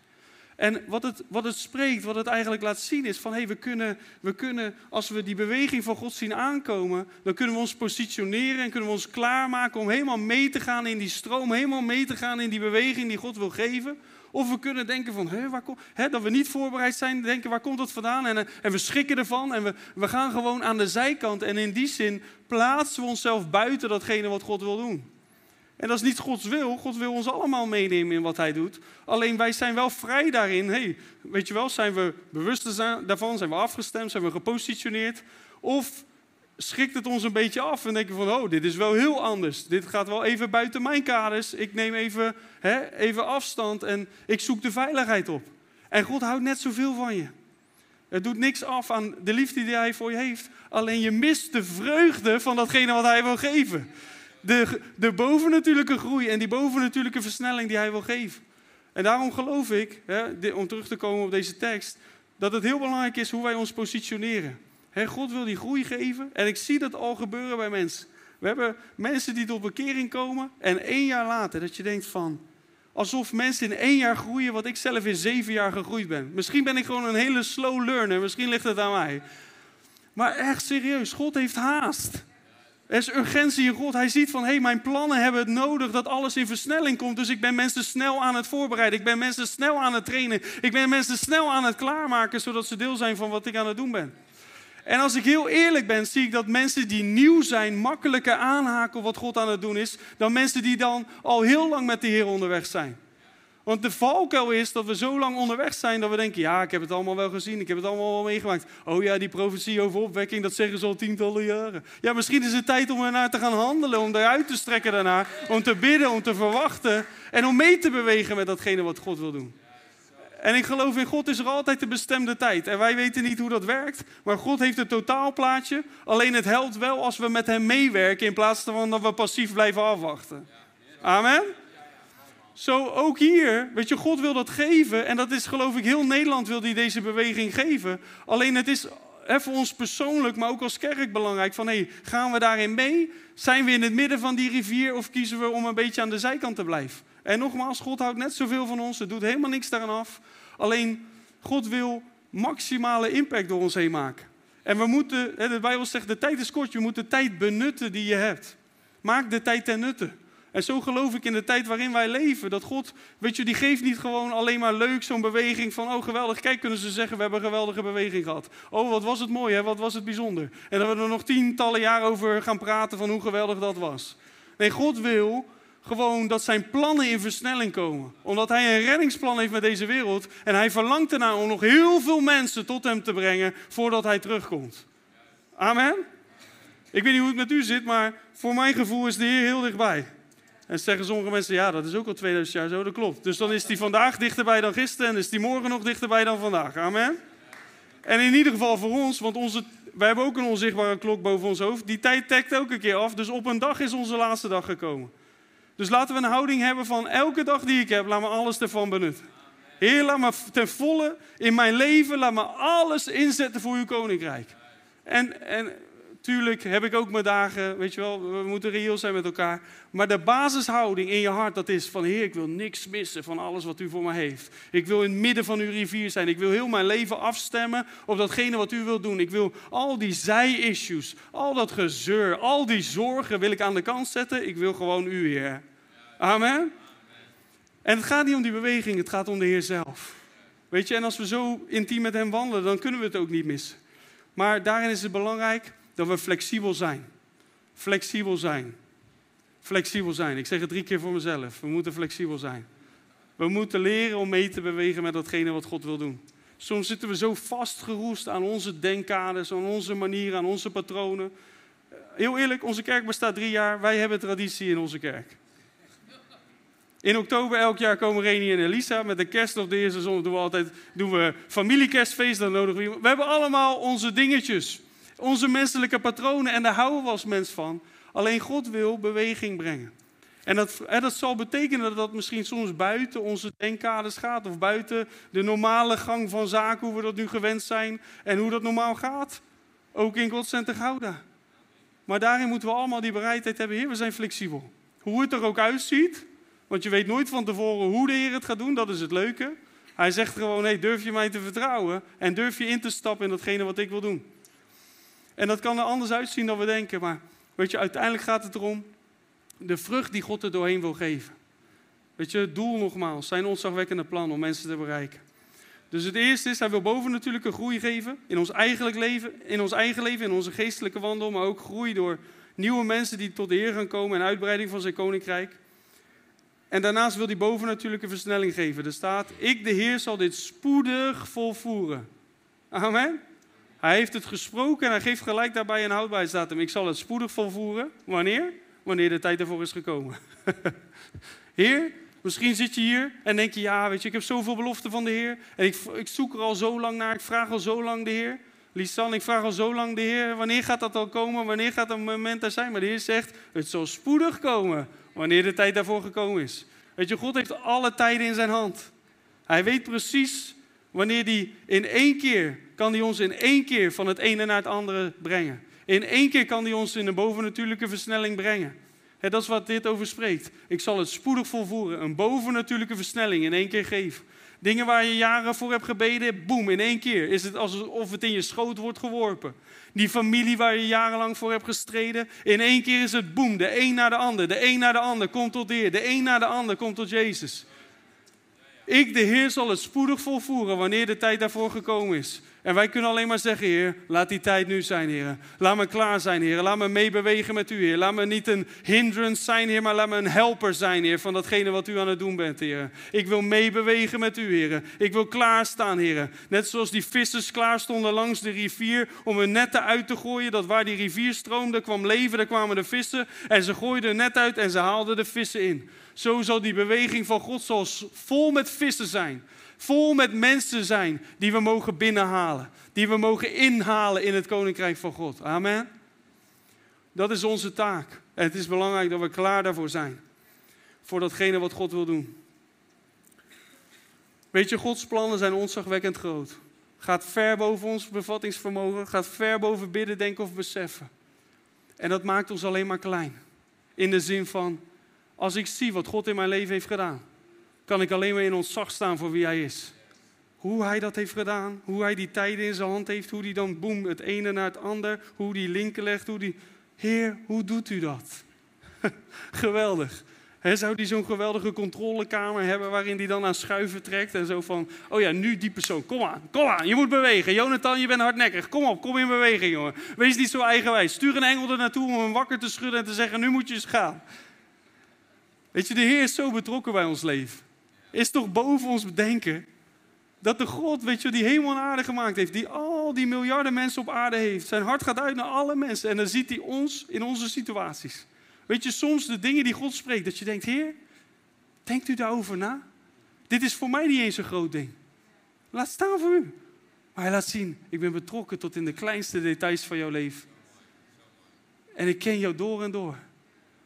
En wat het, wat het spreekt, wat het eigenlijk laat zien is van hey, we, kunnen, we kunnen, als we die beweging van God zien aankomen, dan kunnen we ons positioneren en kunnen we ons klaarmaken om helemaal mee te gaan in die stroom, helemaal mee te gaan in die beweging die God wil geven. Of we kunnen denken van, hè, waar kom, dat we niet voorbereid zijn, denken waar komt dat vandaan? En, en we schrikken ervan en we, we gaan gewoon aan de zijkant. En in die zin plaatsen we onszelf buiten datgene wat God wil doen. En dat is niet Gods wil. God wil ons allemaal meenemen in wat Hij doet. Alleen wij zijn wel vrij daarin. Weet je wel, zijn we bewust daarvan? Zijn we afgestemd? Zijn we gepositioneerd? Of schrikt het ons een beetje af en denken van, oh, dit is wel heel anders. Dit gaat wel even buiten mijn kaders. Ik neem even, hè, even afstand en ik zoek de veiligheid op. En God houdt net zoveel van je. Het doet niks af aan de liefde die Hij voor je heeft. Alleen je mist de vreugde van datgene wat Hij wil geven. De, de bovennatuurlijke groei en die bovennatuurlijke versnelling die Hij wil geven. En daarom geloof ik, hè, om terug te komen op deze tekst, dat het heel belangrijk is hoe wij ons positioneren. God wil die groei geven en ik zie dat al gebeuren bij mensen. We hebben mensen die tot bekering komen en één jaar later dat je denkt van, alsof mensen in één jaar groeien wat ik zelf in zeven jaar gegroeid ben. Misschien ben ik gewoon een hele slow learner, misschien ligt het aan mij. Maar echt serieus, God heeft haast. Er is urgentie in God. Hij ziet van, hé, hey, mijn plannen hebben het nodig dat alles in versnelling komt. Dus ik ben mensen snel aan het voorbereiden. Ik ben mensen snel aan het trainen. Ik ben mensen snel aan het klaarmaken, zodat ze deel zijn van wat ik aan het doen ben. En als ik heel eerlijk ben, zie ik dat mensen die nieuw zijn makkelijker aanhaken wat God aan het doen is, dan mensen die dan al heel lang met de Heer onderweg zijn. Want de valkuil is dat we zo lang onderweg zijn dat we denken: ja, ik heb het allemaal wel gezien, ik heb het allemaal wel meegemaakt. Oh ja, die profetie over opwekking, dat zeggen ze al tientallen jaren. Ja, misschien is het tijd om ernaar te gaan handelen, om eruit te strekken daarna, om te bidden, om te verwachten en om mee te bewegen met datgene wat God wil doen. En ik geloof in God is er altijd de bestemde tijd. En wij weten niet hoe dat werkt, maar God heeft het totaalplaatje. Alleen het helpt wel als we met Hem meewerken in plaats van dat we passief blijven afwachten. Amen. Zo ook hier, weet je, God wil dat geven. En dat is geloof ik heel Nederland wil die deze beweging geven. Alleen het is hè, voor ons persoonlijk, maar ook als kerk belangrijk. Van hey, gaan we daarin mee? Zijn we in het midden van die rivier of kiezen we om een beetje aan de zijkant te blijven? En nogmaals, God houdt net zoveel van ons. Het doet helemaal niks daaraan af. Alleen, God wil maximale impact door ons heen maken. En we moeten, de Bijbel zegt, de tijd is kort. Je moet de tijd benutten die je hebt. Maak de tijd ten nutte. En zo geloof ik in de tijd waarin wij leven. Dat God, weet je, die geeft niet gewoon alleen maar leuk zo'n beweging van, oh geweldig, kijk kunnen ze zeggen, we hebben een geweldige beweging gehad. Oh wat was het mooi, hè? wat was het bijzonder. En dat we er nog tientallen jaren over gaan praten van hoe geweldig dat was. Nee, God wil gewoon dat zijn plannen in versnelling komen. Omdat hij een reddingsplan heeft met deze wereld. En hij verlangt ernaar om nog heel veel mensen tot hem te brengen voordat hij terugkomt. Amen. Ik weet niet hoe het met u zit, maar voor mijn gevoel is de Heer heel dichtbij. En zeggen sommige mensen, ja, dat is ook al 2000 jaar zo, dat klopt. Dus dan is die vandaag dichterbij dan gisteren en is die morgen nog dichterbij dan vandaag. Amen. En in ieder geval voor ons, want onze, wij hebben ook een onzichtbare klok boven ons hoofd. Die tijd tekt ook een keer af, dus op een dag is onze laatste dag gekomen. Dus laten we een houding hebben van elke dag die ik heb, laat me alles ervan benutten. Heer, laat me ten volle in mijn leven, laat me alles inzetten voor uw koninkrijk. En, en tuurlijk heb ik ook mijn dagen, weet je wel, we moeten reëel zijn met elkaar. Maar de basishouding in je hart, dat is van Heer, ik wil niks missen van alles wat u voor me heeft. Ik wil in het midden van uw rivier zijn. Ik wil heel mijn leven afstemmen op datgene wat u wilt doen. Ik wil al die zij-issues, al dat gezeur, al die zorgen wil ik aan de kant zetten. Ik wil gewoon u, Heer. Amen. En het gaat niet om die beweging, het gaat om de Heer zelf. Weet je, en als we zo intiem met Hem wandelen, dan kunnen we het ook niet missen. Maar daarin is het belangrijk dat we flexibel zijn. Flexibel zijn. Flexibel zijn. Ik zeg het drie keer voor mezelf. We moeten flexibel zijn. We moeten leren om mee te bewegen met datgene wat God wil doen. Soms zitten we zo vastgeroest aan onze denkkaders, aan onze manieren, aan onze patronen. Heel eerlijk, onze kerk bestaat drie jaar. Wij hebben traditie in onze kerk. In oktober elk jaar komen Reni en Elisa met de kerst of de eerste zondag doen we altijd doen we familiekerstfeest. Dan nodigen we. We hebben allemaal onze dingetjes, onze menselijke patronen en daar houden we als mens van. Alleen God wil beweging brengen. En dat, dat zal betekenen dat dat misschien soms buiten onze denkkaders gaat. Of buiten de normale gang van zaken, hoe we dat nu gewend zijn. En hoe dat normaal gaat. Ook in Godscenter Gouda. Maar daarin moeten we allemaal die bereidheid hebben. Heer, we zijn flexibel. Hoe het er ook uitziet. Want je weet nooit van tevoren hoe de Heer het gaat doen. Dat is het leuke. Hij zegt gewoon, hey, durf je mij te vertrouwen? En durf je in te stappen in datgene wat ik wil doen? En dat kan er anders uitzien dan we denken. Maar weet je, uiteindelijk gaat het erom de vrucht die God er doorheen wil geven. Weet je, het doel nogmaals, zijn ontzagwekkende plan om mensen te bereiken. Dus het eerste is, hij wil bovennatuurlijke groei geven in ons, eigen leven, in ons eigen leven, in onze geestelijke wandel, maar ook groei door nieuwe mensen die tot de Heer gaan komen en uitbreiding van zijn koninkrijk. En daarnaast wil hij bovennatuurlijke versnelling geven. Er staat, ik de Heer zal dit spoedig volvoeren. Amen. Hij heeft het gesproken en hij geeft gelijk daarbij een houdbaarheidsdatum. Ik zal het spoedig volvoeren. Wanneer? Wanneer de tijd ervoor is gekomen. Heer, misschien zit je hier en denk je, ja, weet je, ik heb zoveel beloften van de Heer. En ik, ik zoek er al zo lang naar, ik vraag al zo lang de Heer. Lisan, ik vraag al zo lang de Heer, wanneer gaat dat al komen? Wanneer gaat dat moment er zijn? Maar de Heer zegt, het zal spoedig komen, wanneer de tijd daarvoor gekomen is. Weet je, God heeft alle tijden in zijn hand. Hij weet precies wanneer hij in één keer, kan hij ons in één keer van het ene naar het andere brengen. In één keer kan hij ons in een bovennatuurlijke versnelling brengen. dat is wat dit over spreekt. Ik zal het spoedig volvoeren. Een bovennatuurlijke versnelling in één keer geven. Dingen waar je jaren voor hebt gebeden, boem, in één keer is het alsof het in je schoot wordt geworpen. Die familie waar je jarenlang voor hebt gestreden, in één keer is het boem, de een naar de ander, de een naar de ander komt tot Heer, de een naar de ander komt tot Jezus. Ik, de Heer, zal het spoedig volvoeren wanneer de tijd daarvoor gekomen is. En wij kunnen alleen maar zeggen, Heer, laat die tijd nu zijn, Heer. Laat me klaar zijn, Heer. Laat me meebewegen met u, Heer. Laat me niet een hindrance zijn, Heer, maar laat me een helper zijn, Heer, van datgene wat u aan het doen bent, Heer. Ik wil meebewegen met u, Heer. Ik wil klaarstaan, Heer. Net zoals die vissers klaar stonden langs de rivier om hun netten uit te gooien, dat waar die rivier stroomde kwam leven, daar kwamen de vissen. En ze gooiden een net uit en ze haalden de vissen in. Zo zal die beweging van God zoals vol met vissen zijn vol met mensen zijn die we mogen binnenhalen. Die we mogen inhalen in het koninkrijk van God. Amen. Dat is onze taak. En het is belangrijk dat we klaar daarvoor zijn. Voor datgene wat God wil doen. Weet je, Gods plannen zijn ontzagwekkend groot. Gaat ver boven ons bevattingsvermogen. Gaat ver boven bidden, denken of beseffen. En dat maakt ons alleen maar klein. In de zin van, als ik zie wat God in mijn leven heeft gedaan kan ik alleen maar in ontzag staan voor wie hij is. Hoe hij dat heeft gedaan, hoe hij die tijden in zijn hand heeft, hoe hij dan boem het ene naar het ander, hoe die linken legt, hoe die... Heer, hoe doet u dat? Geweldig. zou hij zo'n geweldige controlekamer hebben waarin hij dan aan schuiven trekt en zo van, oh ja, nu die persoon, kom aan, kom aan, je moet bewegen. Jonathan, je bent hardnekkig, kom op, kom in beweging, jongen. Wees niet zo eigenwijs. Stuur een engel er naartoe om hem wakker te schudden en te zeggen, nu moet je eens gaan. Weet je, de Heer is zo betrokken bij ons leven is toch boven ons bedenken. Dat de God, weet je, die hemel en aarde gemaakt heeft, die al die miljarden mensen op aarde heeft, zijn hart gaat uit naar alle mensen en dan ziet hij ons in onze situaties. Weet je, soms de dingen die God spreekt, dat je denkt, Heer, denkt u daarover na? Dit is voor mij niet eens een groot ding. Laat staan voor u. Maar hij laat zien, ik ben betrokken tot in de kleinste details van jouw leven. En ik ken jou door en door.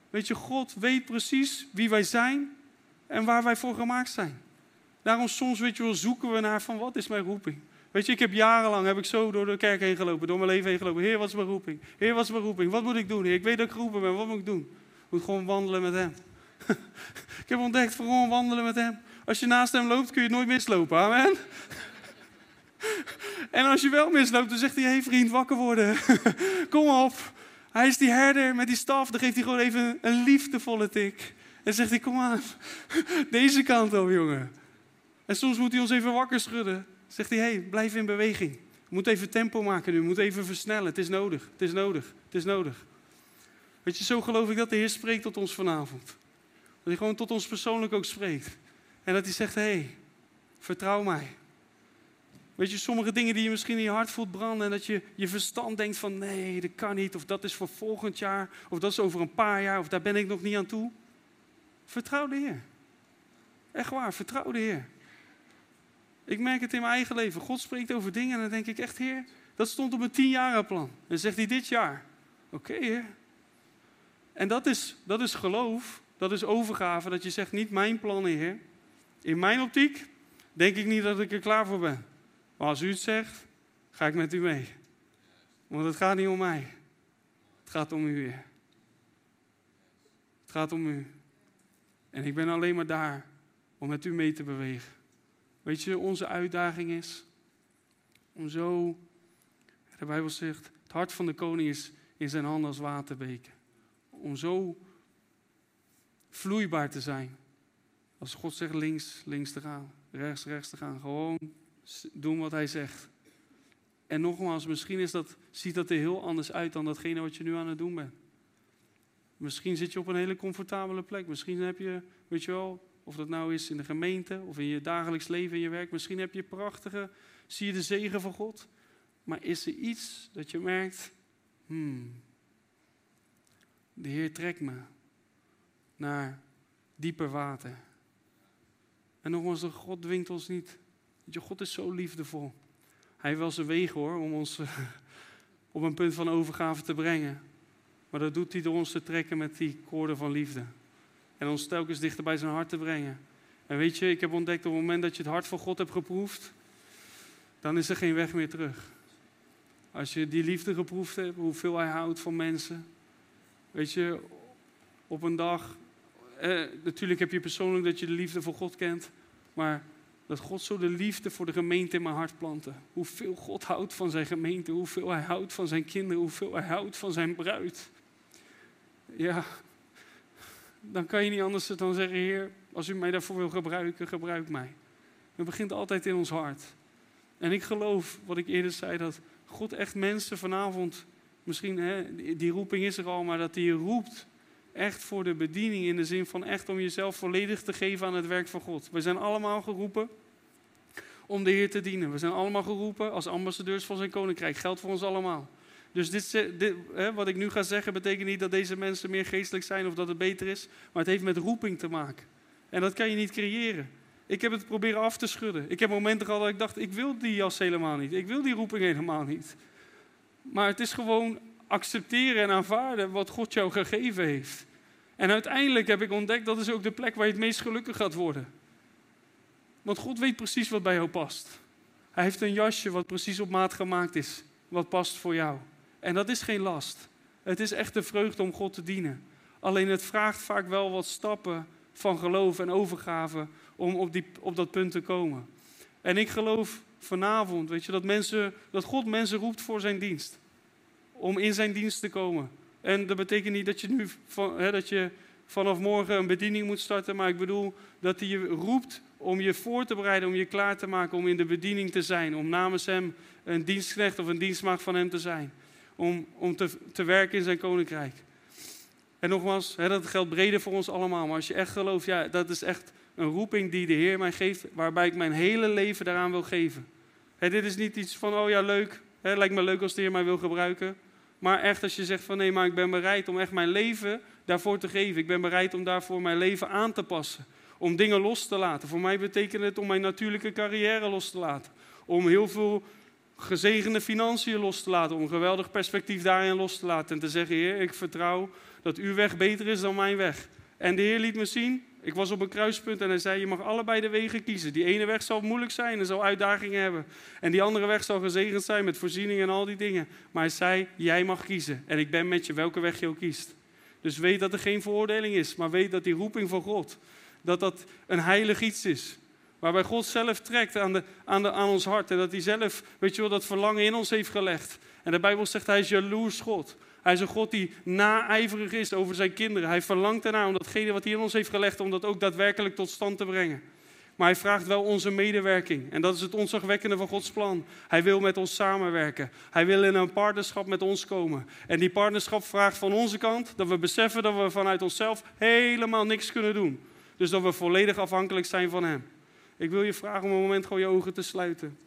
Weet je, God weet precies wie wij zijn en waar wij voor gemaakt zijn. Daarom soms, weet je wel, zoeken we naar van wat is mijn roeping. Weet je, ik heb jarenlang heb ik zo door de kerk heen gelopen, door mijn leven heen gelopen. Heer, wat is mijn roeping? Heer, wat is mijn roeping? Wat moet ik doen? Ik weet dat ik geroepen ben, wat moet ik doen? Ik moet gewoon wandelen met hem. ik heb ontdekt, gewoon wandelen met hem. Als je naast hem loopt, kun je nooit mislopen. Amen. en als je wel misloopt, dan zegt hij, hé hey vriend, wakker worden. Kom op. Hij is die herder met die staf, dan geeft hij gewoon even een liefdevolle tik. En zegt hij, kom aan, deze kant op jongen. En soms moet hij ons even wakker schudden. Zegt hij, hey, blijf in beweging. Moet even tempo maken nu, moet even versnellen. Het is nodig, het is nodig, het is nodig. Weet je, zo geloof ik dat de Heer spreekt tot ons vanavond. Dat hij gewoon tot ons persoonlijk ook spreekt. En dat hij zegt, hey, vertrouw mij. Weet je, sommige dingen die je misschien in je hart voelt branden en dat je je verstand denkt van nee, dat kan niet, of dat is voor volgend jaar, of dat is over een paar jaar, of daar ben ik nog niet aan toe. Vertrouw de Heer. Echt waar, vertrouw de Heer. Ik merk het in mijn eigen leven. God spreekt over dingen en dan denk ik echt, Heer, dat stond op mijn plan. En zegt hij dit jaar. Oké, Heer. En dat is, dat is geloof, dat is overgave, dat je zegt, niet mijn plannen, Heer. In mijn optiek denk ik niet dat ik er klaar voor ben. Maar als u het zegt, ga ik met u mee. Want het gaat niet om mij. Het gaat om u. Het gaat om u. En ik ben alleen maar daar om met u mee te bewegen. Weet je, onze uitdaging is om zo, de Bijbel zegt, het hart van de koning is in zijn handen als waterbeken. Om zo vloeibaar te zijn. Als God zegt links, links te gaan, rechts, rechts te gaan. Gewoon doen wat hij zegt. En nogmaals, misschien is dat, ziet dat er heel anders uit dan datgene wat je nu aan het doen bent. Misschien zit je op een hele comfortabele plek. Misschien heb je, weet je wel, of dat nou is in de gemeente of in je dagelijks leven, in je werk. Misschien heb je prachtige, zie je de zegen van God. Maar is er iets dat je merkt, hmm, de Heer trekt me naar dieper water. En nogmaals, God dwingt ons niet. Weet je, God is zo liefdevol. Hij wel zijn wegen hoor, om ons op een punt van overgave te brengen. Maar dat doet hij door ons te trekken met die koorden van liefde. En ons telkens dichter bij zijn hart te brengen. En weet je, ik heb ontdekt op het moment dat je het hart van God hebt geproefd, dan is er geen weg meer terug. Als je die liefde geproefd hebt, hoeveel hij houdt van mensen. Weet je, op een dag, eh, natuurlijk heb je persoonlijk dat je de liefde voor God kent, maar dat God zo de liefde voor de gemeente in mijn hart plantte. Hoeveel God houdt van zijn gemeente, hoeveel hij houdt van zijn kinderen, hoeveel hij houdt van zijn bruid ja, dan kan je niet anders dan zeggen, Heer, als u mij daarvoor wil gebruiken, gebruik mij. Het begint altijd in ons hart. En ik geloof, wat ik eerder zei, dat God echt mensen vanavond, misschien hè, die roeping is er al, maar dat hij je roept echt voor de bediening in de zin van echt om jezelf volledig te geven aan het werk van God. We zijn allemaal geroepen om de Heer te dienen. We zijn allemaal geroepen als ambassadeurs van zijn koninkrijk. Geldt voor ons allemaal. Dus dit, wat ik nu ga zeggen betekent niet dat deze mensen meer geestelijk zijn of dat het beter is. Maar het heeft met roeping te maken. En dat kan je niet creëren. Ik heb het proberen af te schudden. Ik heb momenten gehad dat ik dacht, ik wil die jas helemaal niet. Ik wil die roeping helemaal niet. Maar het is gewoon accepteren en aanvaarden wat God jou gegeven heeft. En uiteindelijk heb ik ontdekt, dat is ook de plek waar je het meest gelukkig gaat worden. Want God weet precies wat bij jou past. Hij heeft een jasje wat precies op maat gemaakt is, wat past voor jou. En dat is geen last. Het is echt de vreugde om God te dienen. Alleen het vraagt vaak wel wat stappen van geloof en overgave om op, die, op dat punt te komen. En ik geloof vanavond, weet je, dat, mensen, dat God mensen roept voor zijn dienst. Om in zijn dienst te komen. En dat betekent niet dat je nu hè, dat je vanaf morgen een bediening moet starten, maar ik bedoel dat hij je roept om je voor te bereiden, om je klaar te maken om in de bediening te zijn, om namens hem een dienstknecht of een dienstmaagd van hem te zijn, om, om te, te werken in zijn koninkrijk. En nogmaals, hè, dat geldt breder voor ons allemaal, maar als je echt gelooft, ja, dat is echt een roeping die de Heer mij geeft, waarbij ik mijn hele leven daaraan wil geven. Hè, dit is niet iets van, oh ja, leuk, hè, lijkt me leuk als de Heer mij wil gebruiken. Maar echt als je zegt van nee, maar ik ben bereid om echt mijn leven daarvoor te geven. Ik ben bereid om daarvoor mijn leven aan te passen. Om dingen los te laten. Voor mij betekent het om mijn natuurlijke carrière los te laten. Om heel veel gezegende financiën los te laten. Om een geweldig perspectief daarin los te laten. En te zeggen, Heer, ik vertrouw dat uw weg beter is dan mijn weg. En de Heer liet me zien, ik was op een kruispunt en hij zei, je mag allebei de wegen kiezen. Die ene weg zal moeilijk zijn en zal uitdagingen hebben. En die andere weg zal gezegend zijn met voorzieningen en al die dingen. Maar hij zei, jij mag kiezen. En ik ben met je, welke weg je ook kiest. Dus weet dat er geen veroordeling is, maar weet dat die roeping van God, dat dat een heilig iets is. Waarbij God zelf trekt aan, de, aan, de, aan ons hart. En dat hij zelf, weet je wel, dat verlangen in ons heeft gelegd. En de Bijbel zegt, hij is jaloers God. Hij is een God die naijverig is over zijn kinderen. Hij verlangt ernaar om datgene wat hij in ons heeft gelegd, om dat ook daadwerkelijk tot stand te brengen. Maar hij vraagt wel onze medewerking. En dat is het onzagwekkende van Gods plan. Hij wil met ons samenwerken. Hij wil in een partnerschap met ons komen. En die partnerschap vraagt van onze kant dat we beseffen dat we vanuit onszelf helemaal niks kunnen doen. Dus dat we volledig afhankelijk zijn van Hem. Ik wil je vragen om een moment gewoon je ogen te sluiten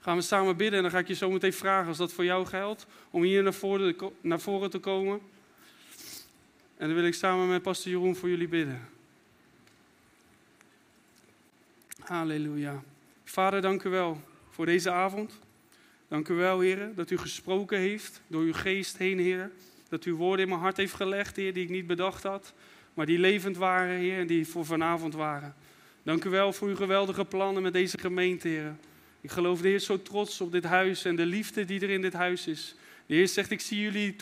gaan we samen bidden. En dan ga ik je zo meteen vragen, als dat voor jou geldt, om hier naar voren, naar voren te komen. En dan wil ik samen met pastor Jeroen voor jullie bidden. Halleluja. Vader, dank u wel voor deze avond. Dank u wel, Heer, dat u gesproken heeft door uw geest heen, Heer. Dat u woorden in mijn hart heeft gelegd, Heer, die ik niet bedacht had. Maar die levend waren, Heer, en die voor vanavond waren. Dank u wel voor uw geweldige plannen met deze gemeente, Heer. Ik geloof de Heer zo trots op dit huis en de liefde die er in dit huis is. De Heer zegt, ik zie jullie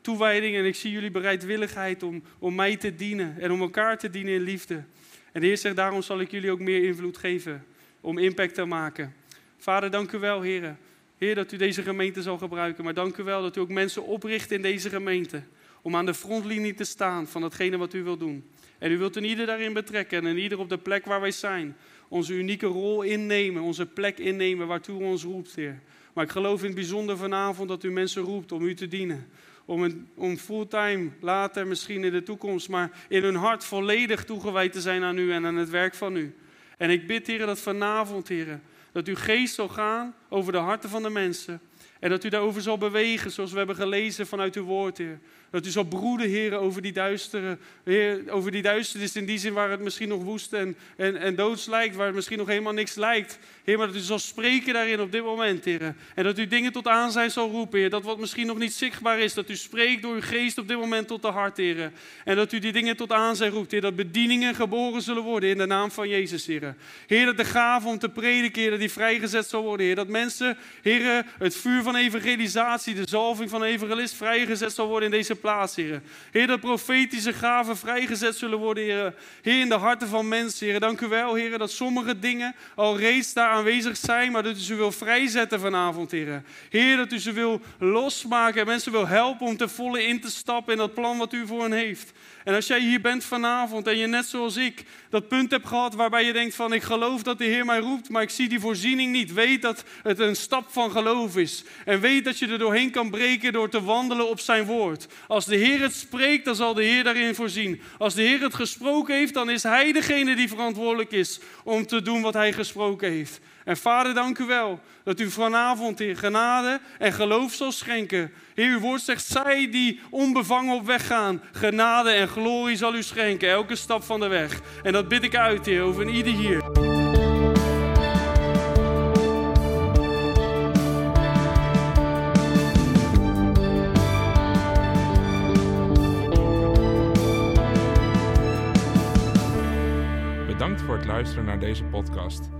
toewijding en ik zie jullie bereidwilligheid om, om mij te dienen en om elkaar te dienen in liefde. En de Heer zegt, daarom zal ik jullie ook meer invloed geven om impact te maken. Vader, dank u wel, Heer. Heer, dat u deze gemeente zal gebruiken. Maar dank u wel dat u ook mensen opricht in deze gemeente. Om aan de frontlinie te staan van datgene wat u wilt doen. En u wilt een ieder daarin betrekken en ieder op de plek waar wij zijn onze unieke rol innemen, onze plek innemen waartoe u ons roept, Heer. Maar ik geloof in het bijzonder vanavond dat u mensen roept om u te dienen. Om, een, om fulltime, later misschien in de toekomst, maar in hun hart volledig toegewijd te zijn aan u en aan het werk van u. En ik bid, Heer, dat vanavond, Heer, dat uw geest zal gaan over de harten van de mensen. En dat u daarover zal bewegen, zoals we hebben gelezen vanuit uw woord, Heer. Dat u zal broeden, Heer, over die duistere, Heer, over die duisternis in die zin waar het misschien nog woest en, en, en doods lijkt, waar het misschien nog helemaal niks lijkt. Heer, maar dat u zal spreken daarin op dit moment, Heer. En dat u dingen tot aanzijn zal roepen, Heer. Dat wat misschien nog niet zichtbaar is, dat u spreekt door uw geest op dit moment tot de hart, Heer. En dat u die dingen tot aanzijn roept, Heer. Dat bedieningen geboren zullen worden in de naam van Jezus, Heer. Heer, dat de gave om te prediken, Heer, die vrijgezet zal worden, Heer. Dat mensen, Heer, het vuur van evangelisatie, de zalving van evangelist vrijgezet zal worden in deze plaats, Heer. Heer, dat profetische gaven vrijgezet zullen worden, Heer. Heer, in de harten van mensen, Heer. Dank u wel, Heer, dat sommige dingen al reeds daar aanwezig zijn, maar dat u ze wil vrijzetten vanavond, Heer. Heer, dat u ze wil losmaken en mensen wil helpen om te volle in te stappen in dat plan wat u voor hen heeft. En als jij hier bent vanavond en je net zoals ik dat punt hebt gehad waarbij je denkt van ik geloof dat de Heer mij roept, maar ik zie die voorziening niet. Weet dat het een stap van geloof is. En weet dat je er doorheen kan breken door te wandelen op zijn woord. Als de Heer het spreekt, dan zal de Heer daarin voorzien. Als de Heer het gesproken heeft, dan is Hij degene die verantwoordelijk is om te doen wat Hij gesproken heeft. En vader, dank u wel dat u vanavond in genade en geloof zal schenken. Heer, uw woord zegt, zij die onbevangen op weg gaan, genade en glorie zal u schenken, elke stap van de weg. En dat bid ik uit, Heer, over ieder hier. Bedankt voor het luisteren naar deze podcast.